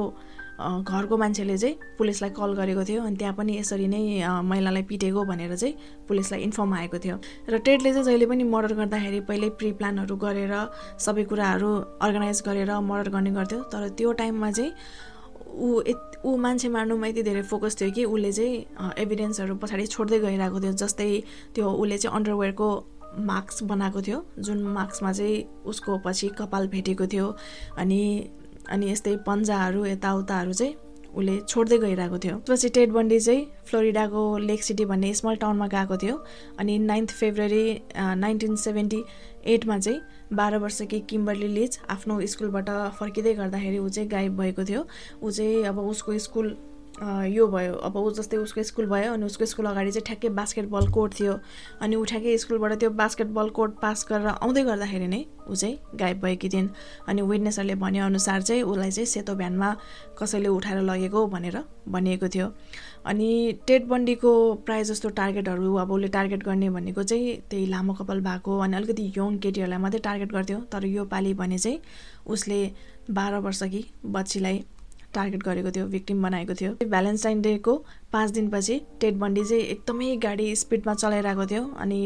घरको मान्छेले चाहिँ पुलिसलाई कल गरेको थियो अनि त्यहाँ पनि यसरी नै महिलालाई पिटेको भनेर चाहिँ पुलिसलाई इन्फर्म आएको थियो। र टेडले चाहिँ जहिले पनि मर्डर गर्दाखेरि पहिल्यै प्रि प्लानहरू गरेर सबै कुराहरू अर्गनाइज गरेर मर्डर गर्ने गर्थ्यो। तर त्यो टाइममा चाहिँ ऊ ऊ मान्छे मार्नुमा यति धेरै फोकस थियो कि उसले चाहिँ एभिडेन्सहरू पछाडि छोड्दै गइरहेको थियो। जस्तै त्यो उसले चाहिँ अन्डरवेयरको मार्क्स बनाएको थियो। जुन मार्क्समा चाहिँ उसको पछि कपाल भेटेको थियो अनि अनि यस्तै पन्जाहरू यताउताहरू चाहिँ उसले छोड्दै गइरहेको थियो। त्यसपछि टेड बन्डी चाहिँ फ्लोरिडाको लेक सिटी भन्ने स्मल टाउनमा गएको थियो अनि नाइन्थ फेब्रुअरी नाइन्टिन सेभेन्टी एटमा चाहिँ बाह्र वर्षकी किम्बरली लिज आफ्नो स्कुलबाट फर्किँदै गर्दाखेरि ऊ चाहिँ गायब भएको थियो। ऊ चाहिँ अब उसको स्कुल यो भयो। अब ऊ जस्तै उसको स्कुल भयो अनि उसको स्कुल अगाडि चाहिँ ठ्याक्कै बास्केटबल कोर्ट थियो। अनि ऊ ठ्याक्कै स्कुलबाट त्यो बास्केटबल कोर्ट पास गरेर आउँदै गर्दाखेरि नै ऊ चाहिँ गायब भएकी थिइन्। अनि विटनेसहरूले भनेअनुसार चाहिँ उसलाई चाहिँ सेतो भ्यानमा कसैले उठाएर लगेको भनेर भनिएको थियो। अनि टेट बन्डीको प्रायः जस्तो टार्गेटहरू अब उसले टार्गेट गर्ने भनेको चाहिँ त्यही लामो कपाल भएको अनि अलिकति यङ केटीहरूलाई मात्रै टार्गेट गर्थ्यो। तर यो पालि भने चाहिँ उसले बाह्र वर्षकी बच्चीलाई टार्गेट गरेको थियो भिक्टिम बनाएको थियो। भ्यालेन्टाइन डेको पाँच दिनपछि टेट बन्डी चाहिँ एकदमै गाडी स्पिडमा चलाइरहेको थियो अनि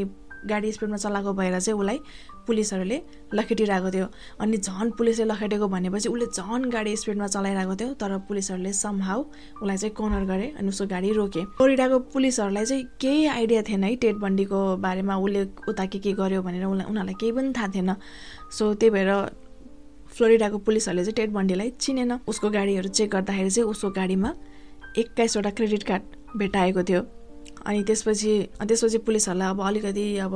गाडी स्पिडमा चलाएको भएर चाहिँ उसलाई पुलिसहरूले लखेटिरहेको थियो। अनि झन् पुलिसले लखेटेको भनेपछि उसले झन् गाडी स्पिडमा चलाइरहेको थियो तर पुलिसहरूले समहाउ उसलाई चाहिँ कर्नर गरे अनि उसको गाडी रोके। फ्लोरिडाको पुलिसहरूलाई चाहिँ केही आइडिया थिएन है टेट बन्डीको बारेमा उसले उता के के गर्यो भनेर उसलाई उनीहरूलाई केही पनि थाहा थिएन। सो त्यही भएर फ्लोरिडाको पुलिसहरूले चाहिँ टेड बन्डीलाई चिनेन। उसको गाडीहरू चेक गर्दाखेरि चाहिँ उसको गाडीमा एक्काइसवटा क्रेडिट कार्ड भेटाएको थियो। अनि त्यसपछि त्यसपछि पुलिसहरूलाई अब अलिकति अब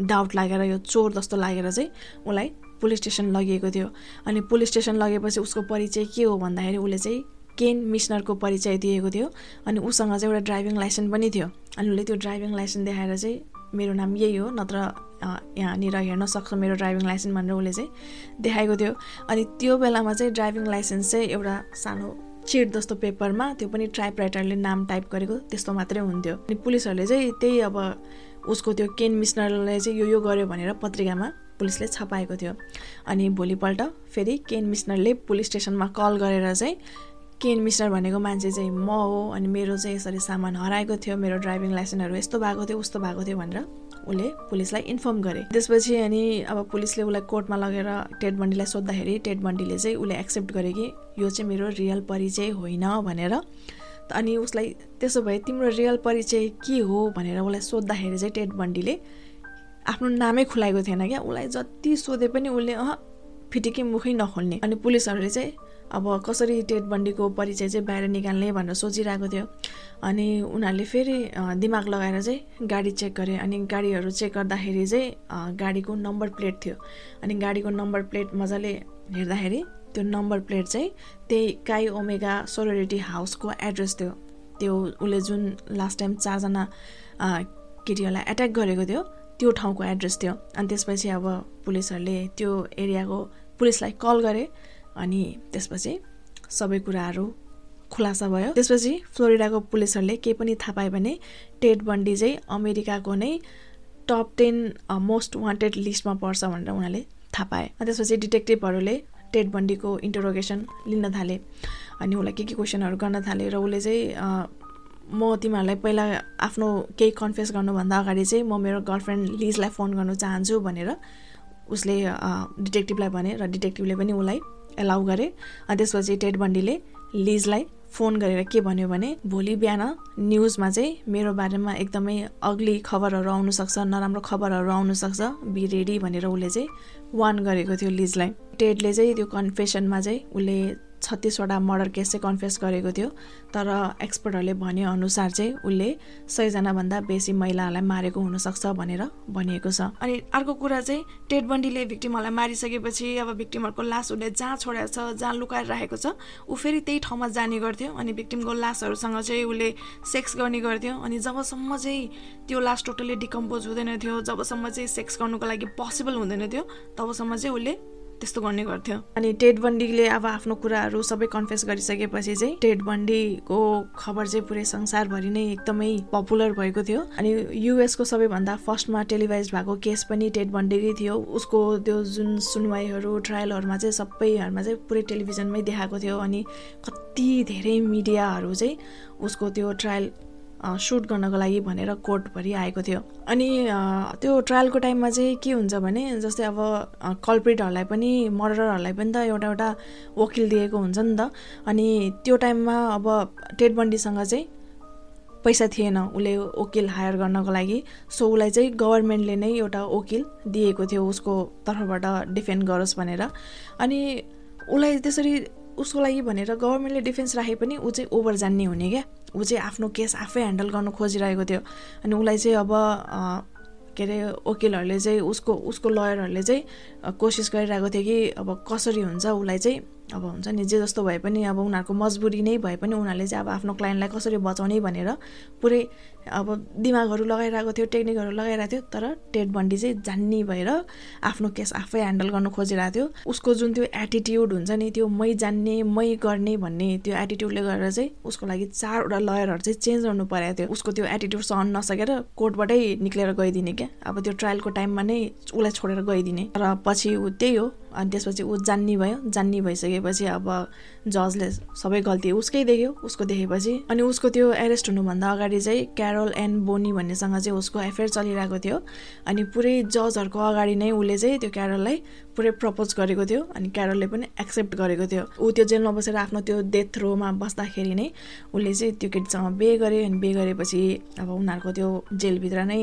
डाउट लागेर यो चोर जस्तो लागेर चाहिँ उसलाई पुलिस स्टेसन लगिएको थियो। अनि पुलिस स्टेसन लगेपछि उसको परिचय के हो भन्दाखेरि उसले चाहिँ केन मिसनरको परिचय दिएको थियो। अनि उसँग चाहिँ एउटा ड्राइभिङ लाइसेन्स पनि थियो। अनि उसले त्यो ड्राइभिङ लाइसेन्स देखाएर चाहिँ मेरो नाम यही हो नत्र यहाँनिर हेर्न सक्छ मेरो ड्राइभिङ लाइसेन्स भनेर उसले चाहिँ देखाएको थियो। अनि त्यो बेलामा चाहिँ ड्राइभिङ लाइसेन्स चाहिँ एउटा सानो चिट जस्तो पेपरमा त्यो पनि टाइप राइटरले नाम टाइप गरेको त्यस्तो मात्रै हुन्थ्यो। अनि पुलिसहरूले चाहिँ त्यही अब उसको त्यो केन मिसनरले चाहिँ यो यो गर्यो भनेर पत्रिकामा पुलिसले छपाएको थियो। अनि भोलिपल्ट फेरि केन मिसनरले पुलिस स्टेसनमा कल गरेर चाहिँ केन मिसनर भनेको मान्छे चाहिँ म हो अनि मेरो चाहिँ यसरी सामान हराएको थियो मेरो ड्राइभिङ लाइसेन्सहरू यस्तो भएको थियो उस्तो भएको थियो भनेर उसले पुलिसलाई इन्फर्म गरे। त्यसपछि अनि अब पुलिसले उसलाई कोर्टमा लगेर टेड बन्डीलाई सोद्धाखेरि टेड बन्डीले चाहिँ उसले एक्सेप्ट गरे कि यो चाहिँ मेरो रियल परिचय होइन भनेर। अनि उसलाई त्यसो भए तिम्रो रियल परिचय के हो भनेर उसलाई सोद्धाखेरि चाहिँ टेड बन्डीले आफ्नो नामै खुलाएको थिएन क्या। उसलाई जति सोधे पनि उसले अह फिटिकै मुखै नखोल्ने। अनि पुलिसहरूले चाहिँ अब कसरी टेट बन्डीको परिचय चाहिँ बाहिर निकाल्ने भनेर सोचिरहेको थियो। अनि उनीहरूले फेरि दिमाग लगाएर चाहिँ गाडी चेक गरे। अनि गाडीहरू चेक गर्दाखेरि चाहिँ गाडीको नम्बर प्लेट थियो। अनि गाडीको नम्बर प्लेट मजाले हेर्दाखेरि त्यो नम्बर प्लेट चाहिँ त्यही काई ओमेगा सोरोरिटी हाउसको एड्रेस थियो। त्यो उसले जुन लास्ट टाइम चारजना केटीहरूलाई एट्याक गरेको थियो त्यो ठाउँको एड्रेस थियो। अनि त्यसपछि अब पुलिसहरूले त्यो एरियाको पुलिसलाई कल गरे। अनि त्यसपछि सबै कुराहरू खुलासा भयो। त्यसपछि फ्लोरिडाको पुलिसहरूले केही पनि थाहा पायो भने टेड बन्डी चाहिँ अमेरिकाको नै टप टेन मोस्ट वान्टेड लिस्टमा पर्छ भनेर उनीहरूले थाहा पाए। त्यसपछि डिटेक्टिभहरूले टेड बन्डीको इन्टरोगेसन लिन थाले। अनि उसलाई के के क्वेसनहरू गर्न थाले र उसले चाहिँ म तिमीहरूलाई पहिला आफ्नो केही कन्फेस गर्नुभन्दा अगाडि चाहिँ म मेरो गर्लफ्रेन्ड लिजलाई फोन गर्नु चाहन्छु भनेर उसले डिटेक्टिभलाई भने र डिटेक्टिभले पनि उसलाई एलाउ गरे। अनि त्यसपछि टेड बन्डीले लिजलाई फोन गरेर के भन्यो भने भोलि बिहान न्युजमा चाहिँ मेरो बारेमा एकदमै अग्ली खबरहरू आउनुसक्छ नराम्रो खबरहरू आउनुसक्छ बी रेडी भनेर उसले चाहिँ वान गरेको थियो लिजलाई। टेडले चाहिँ त्यो कन्फेसनमा चाहिँ उसले छत्तिसवटा मर्डर केस चाहिँ कन्फेस गरेको थियो तर एक्सपर्टहरूले भने अनुसार चाहिँ उसले सयजनाभन्दा बेसी महिलाहरूलाई मारेको हुनसक्छ भनेर भनिएको छ। अनि अर्को कुरा चाहिँ टेड बन्डीले भिक्टिमहरूलाई मारिसकेपछि अब भिक्टिमहरूको लास उसले जहाँ छोडेको छ जहाँ लुकाएर राखेको छ ऊ फेरि त्यही ठाउँमा जाने गर्थ्यो। अनि भिक्टिमको लासहरूसँग चाहिँ उसले सेक्स गर्ने गर्थ्यो। अनि जबसम्म चाहिँ त्यो लास टोटल्ली डिकम्पोज हुँदैन थियो जबसम्म चाहिँ सेक्स गर्नुको लागि पोसिबल हुँदैन थियो तबसम्म चाहिँ उसले त्यस्तो गर्ने गर्थ्यो। अनि टेड बन्डीले अब आफ्नो कुराहरू सबै कन्फेस गरिसकेपछि चाहिँ टेड बन्डीको खबर चाहिँ पुरै संसारभरि नै एकदमै पपुलर भएको थियो। अनि युएसको सबैभन्दा फर्स्टमा टेलिभाइज भएको केस पनि टेड बन्डीकै थियो। उसको त्यो जुन सुनवाईहरू ट्रायलहरूमा चाहिँ सबैहरूमा चाहिँ पुरै टेलिभिजनमै देखाएको थियो। अनि कति धेरै मिडियाहरू चाहिँ उसको त्यो ट्रायल सुट गर्नको लागि भनेर कोर्टभरि आएको थियो। अनि त्यो ट्रायलको टाइममा चाहिँ के हुन्छ भने जस्तै अब कल्प्रिटहरूलाई पनि मर्डरहरूलाई पनि त एउटा एउटा वकिल दिएको हुन्छ नि त। अनि त्यो टाइममा अब टेड बन्डीसँग चाहिँ पैसा थिएन उसले वकिल हायर गर्नको लागि। सो उसलाई चाहिँ गभर्मेन्टले नै एउटा वकिल दिएको थियो उसको तर्फबाट डिफेन्ड गरोस् भनेर। अनि उसलाई त्यसरी उसको लागि भनेर गभर्मेन्टले डिफेन्स राखे पनि ऊ चाहिँ ओभर जान्ने हुने क्या। ऊ चाहिँ आफ्नो केस आफै ह्यान्डल गर्नु खोजिरहेको थियो। अनि उसलाई चाहिँ अब के अरे वकिलहरूले चाहिँ उसको उसको लयरहरूले चाहिँ कोसिस गरिरहेको थियो कि अब कसरी हुन्छ उसलाई चाहिँ अब हुन्छ नि जे जस्तो भए पनि अब उनीहरूको मजबुरी नै भए पनि उनीहरूले चाहिँ अब आफ्नो क्लाइन्टलाई कसरी बचाउने भनेर पुरै अब दिमागहरू लगाइरहेको थियो टेक्निकहरू लगाइरहेको थियो तर टेड बन्डी चाहिँ जान्ने भएर आफ्नो केस आफै ह्यान्डल गर्नु खोजिरहेको थियो। उसको जुन त्यो एटिट्युड हुन्छ नि त्यो मै जान्ने मै गर्ने भन्ने त्यो एटिट्युडले गरेर चाहिँ उसको लागि चारवटा लयरहरू चाहिँ चेन्ज गर्नु परेको थियो। उसको त्यो एटिट्युड सहन नसकेर कोर्टबाटै निक्लेर गइदिने क्या। अब त्यो ट्रायलको टाइममा नै उसलाई छोडेर गइदिने। र पछि ऊ त्यही हो। अनि त्यसपछि ऊ जान्ने भयो। जान्ने भइसकेपछि अब जजले सबै गल्ती उसकै देख्यो। उसको देखेपछि अनि उसको त्यो एरेस्ट हुनुभन्दा अगाडि चाहिँ क्यारोल एन्ड बोनी भन्नेसँग चाहिँ उसको एफेयर चलिरहेको थियो। अनि पुरै जजहरूको अगाडि नै उसले चाहिँ त्यो क्यारोललाई पुरै प्रपोज गरेको थियो अनि क्यारलले पनि एक्सेप्ट गरेको थियो। ऊ त्यो जेलमा बसेर आफ्नो त्यो डेथ रोमा बस्दाखेरि नै उसले चाहिँ त्यो केटीसँग बे गर्यो अनि बे गरेपछि अब उनीहरूको त्यो जेलभित्र नै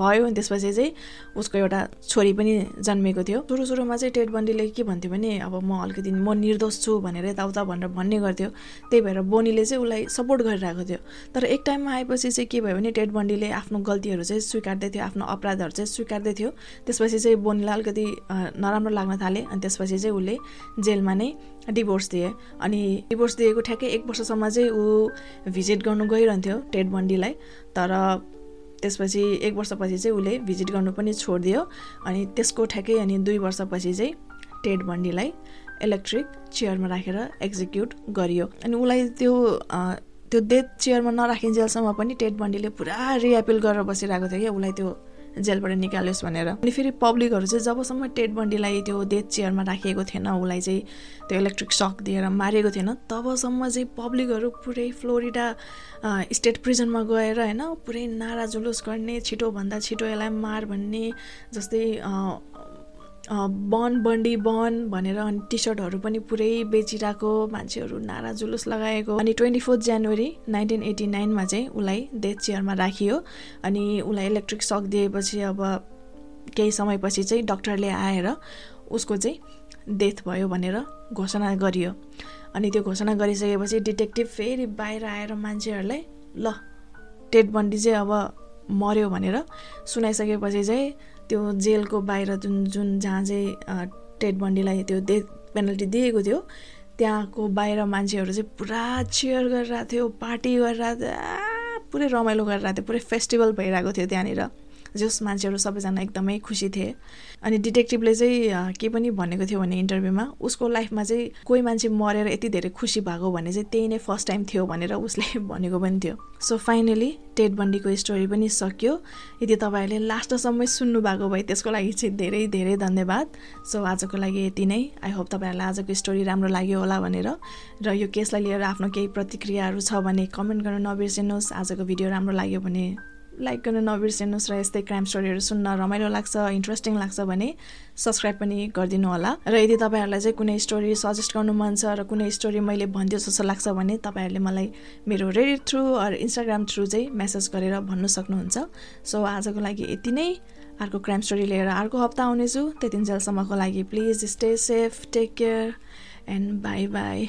भयो अनि त्यसपछि चाहिँ उसको एउटा छोरी पनि जन्मेको थियो। सुरु सुरुमा चाहिँ टेट बन्डीले के भन्थ्यो भने अब म अलिकति म निर्दोष छु भनेर यताउता भनेर भन्ने गर्थ्यो। त्यही भएर बोनीले चाहिँ उसलाई सपोर्ट गरिरहेको थियो। तर एक टाइममा आएपछि चाहिँ के भयो भने टेट बन्डीले आफ्नो गल्तीहरू चाहिँ स्वीकार्दै थियो आफ्नो अपराधहरू चाहिँ स्वीकार्दै थियो। त्यसपछि चाहिँ बोनीलाई अलिकति नराम्रो लाग्न थाले अनि त्यसपछि चाहिँ उसले जेलमा नै डिभोर्स दिए। अनि डिभोर्स दिएको ठ्याक्कै एक वर्षसम्म चाहिँ ऊ भिजिट गर्नु गइरहन्थ्यो टेट बन्डीलाई तर त्यसपछि एक वर्षपछि चाहिँ उसले भिजिट गर्नु पनि छोडिदियो। अनि त्यसको ठ्याक्कै अनि दुई वर्षपछि चाहिँ टेट बन्डीलाई इलेक्ट्रिक चेयरमा राखेर एक्जिक्युट गरियो। अनि उसलाई त्यो त्यो डेथ चेयरमा नराखिन्जेलसम्म पनि टेट बन्डीले पुरा रिएपिल गरेर बसिरहेको थियो क्या उसलाई त्यो जेलबाट निकालोस् भनेर। अनि फेरि पब्लिकहरू चाहिँ जबसम्म टेट बन्डीलाई त्यो डेथ चेयरमा राखिएको थिएन उसलाई चाहिँ त्यो इलेक्ट्रिक सक दिएर मारेको थिएन तबसम्म चाहिँ पब्लिकहरू पुरै फ्लोरिडा स्टेट प्रिजनमा गएर होइन पुरै नारा जुलुस गर्ने छिटोभन्दा छिटो यसलाई मार भन्ने जस्तै बन बन्डी बन भनेर अनि टी सर्टहरू पनि पुरै बेचिरहेको मान्छेहरू नारा जुलुस लगाएको। अनि twenty fourth January nineteen eighty नाइनमा चाहिँ उसलाई डेथ चेयरमा राखियो। अनि उसलाई इलेक्ट्रिक सक दिएपछि अब केही समयपछि चाहिँ डक्टरले आएर उसको चाहिँ डेथ भयो भनेर घोषणा गरियो। अनि त्यो घोषणा गरिसकेपछि डिटेक्टिभ फेरि बाहिर आएर मान्छेहरूलाई ल टेट बन्डी चाहिँ अब मऱ्यो भनेर सुनाइसकेपछि चाहिँ त्यो जेलको बाहिर जुन जुन जहाँ चाहिँ टेट बन्डीलाई त्यो डेथ पेनल्टी दिएको थियो त्यहाँको बाहिर मान्छेहरू चाहिँ पुरा चेयर गरिरहेको थियो पार्टी गरिरहेको थियो पुरै रमाइलो गरिरहेको थियो पुरै फेस्टिभल भइरहेको थियो त्यहाँनिर। जस मान्छेहरू सबैजना एकदमै खुसी थिए। अनि डिटेक्टिभले चाहिँ के पनि भनेको थियो भने इन्टरभ्यूमा उसको लाइफमा चाहिँ कोही मान्छे मरेर यति धेरै खुसी भएको भने चाहिँ त्यही नै फर्स्ट टाइम थियो भनेर उसले भनेको पनि थियो। सो फाइनली टेट बन्डीको स्टोरी पनि सकियो। यदि तपाईँहरूले लास्टसम्मै सुन्नु भएको भए त्यसको लागि चाहिँ धेरै धेरै धन्यवाद। सो आजको लागि यति नै। आई होप तपाईँहरूलाई आजको स्टोरी राम्रो लाग्यो होला भनेर। र यो केसलाई लिएर आफ्नो केही प्रतिक्रियाहरू छ भने कमेन्ट गर्न नबिर्सिनुहोस्। आजको भिडियो राम्रो लाग्यो भने लाइक गर्न नबिर्सिनुहोस् र यस्तै क्राइम स्टोरीहरू सुन्न रमाइलो लाग्छ इन्ट्रेस्टिङ लाग्छ भने सब्सक्राइब पनि गरिदिनु होला। र यदि तपाईँहरूलाई चाहिँ कुनै स्टोरी सजेस्ट गर्नु मन छ र कुनै स्टोरी मैले भनिदियो जस्तो लाग्छ भने तपाईँहरूले मलाई मेरो रेडिट थ्रु अरू इन्स्टाग्राम थ्रु चाहिँ मेसेज गरेर भन्नु सक्नुहुन्छ। सो आजको लागि यति नै। अर्को क्राइम स्टोरी लिएर अर्को हप्ता आउनेछु। त्यतिन्जेलसम्मको लागि please stay safe take care and bye bye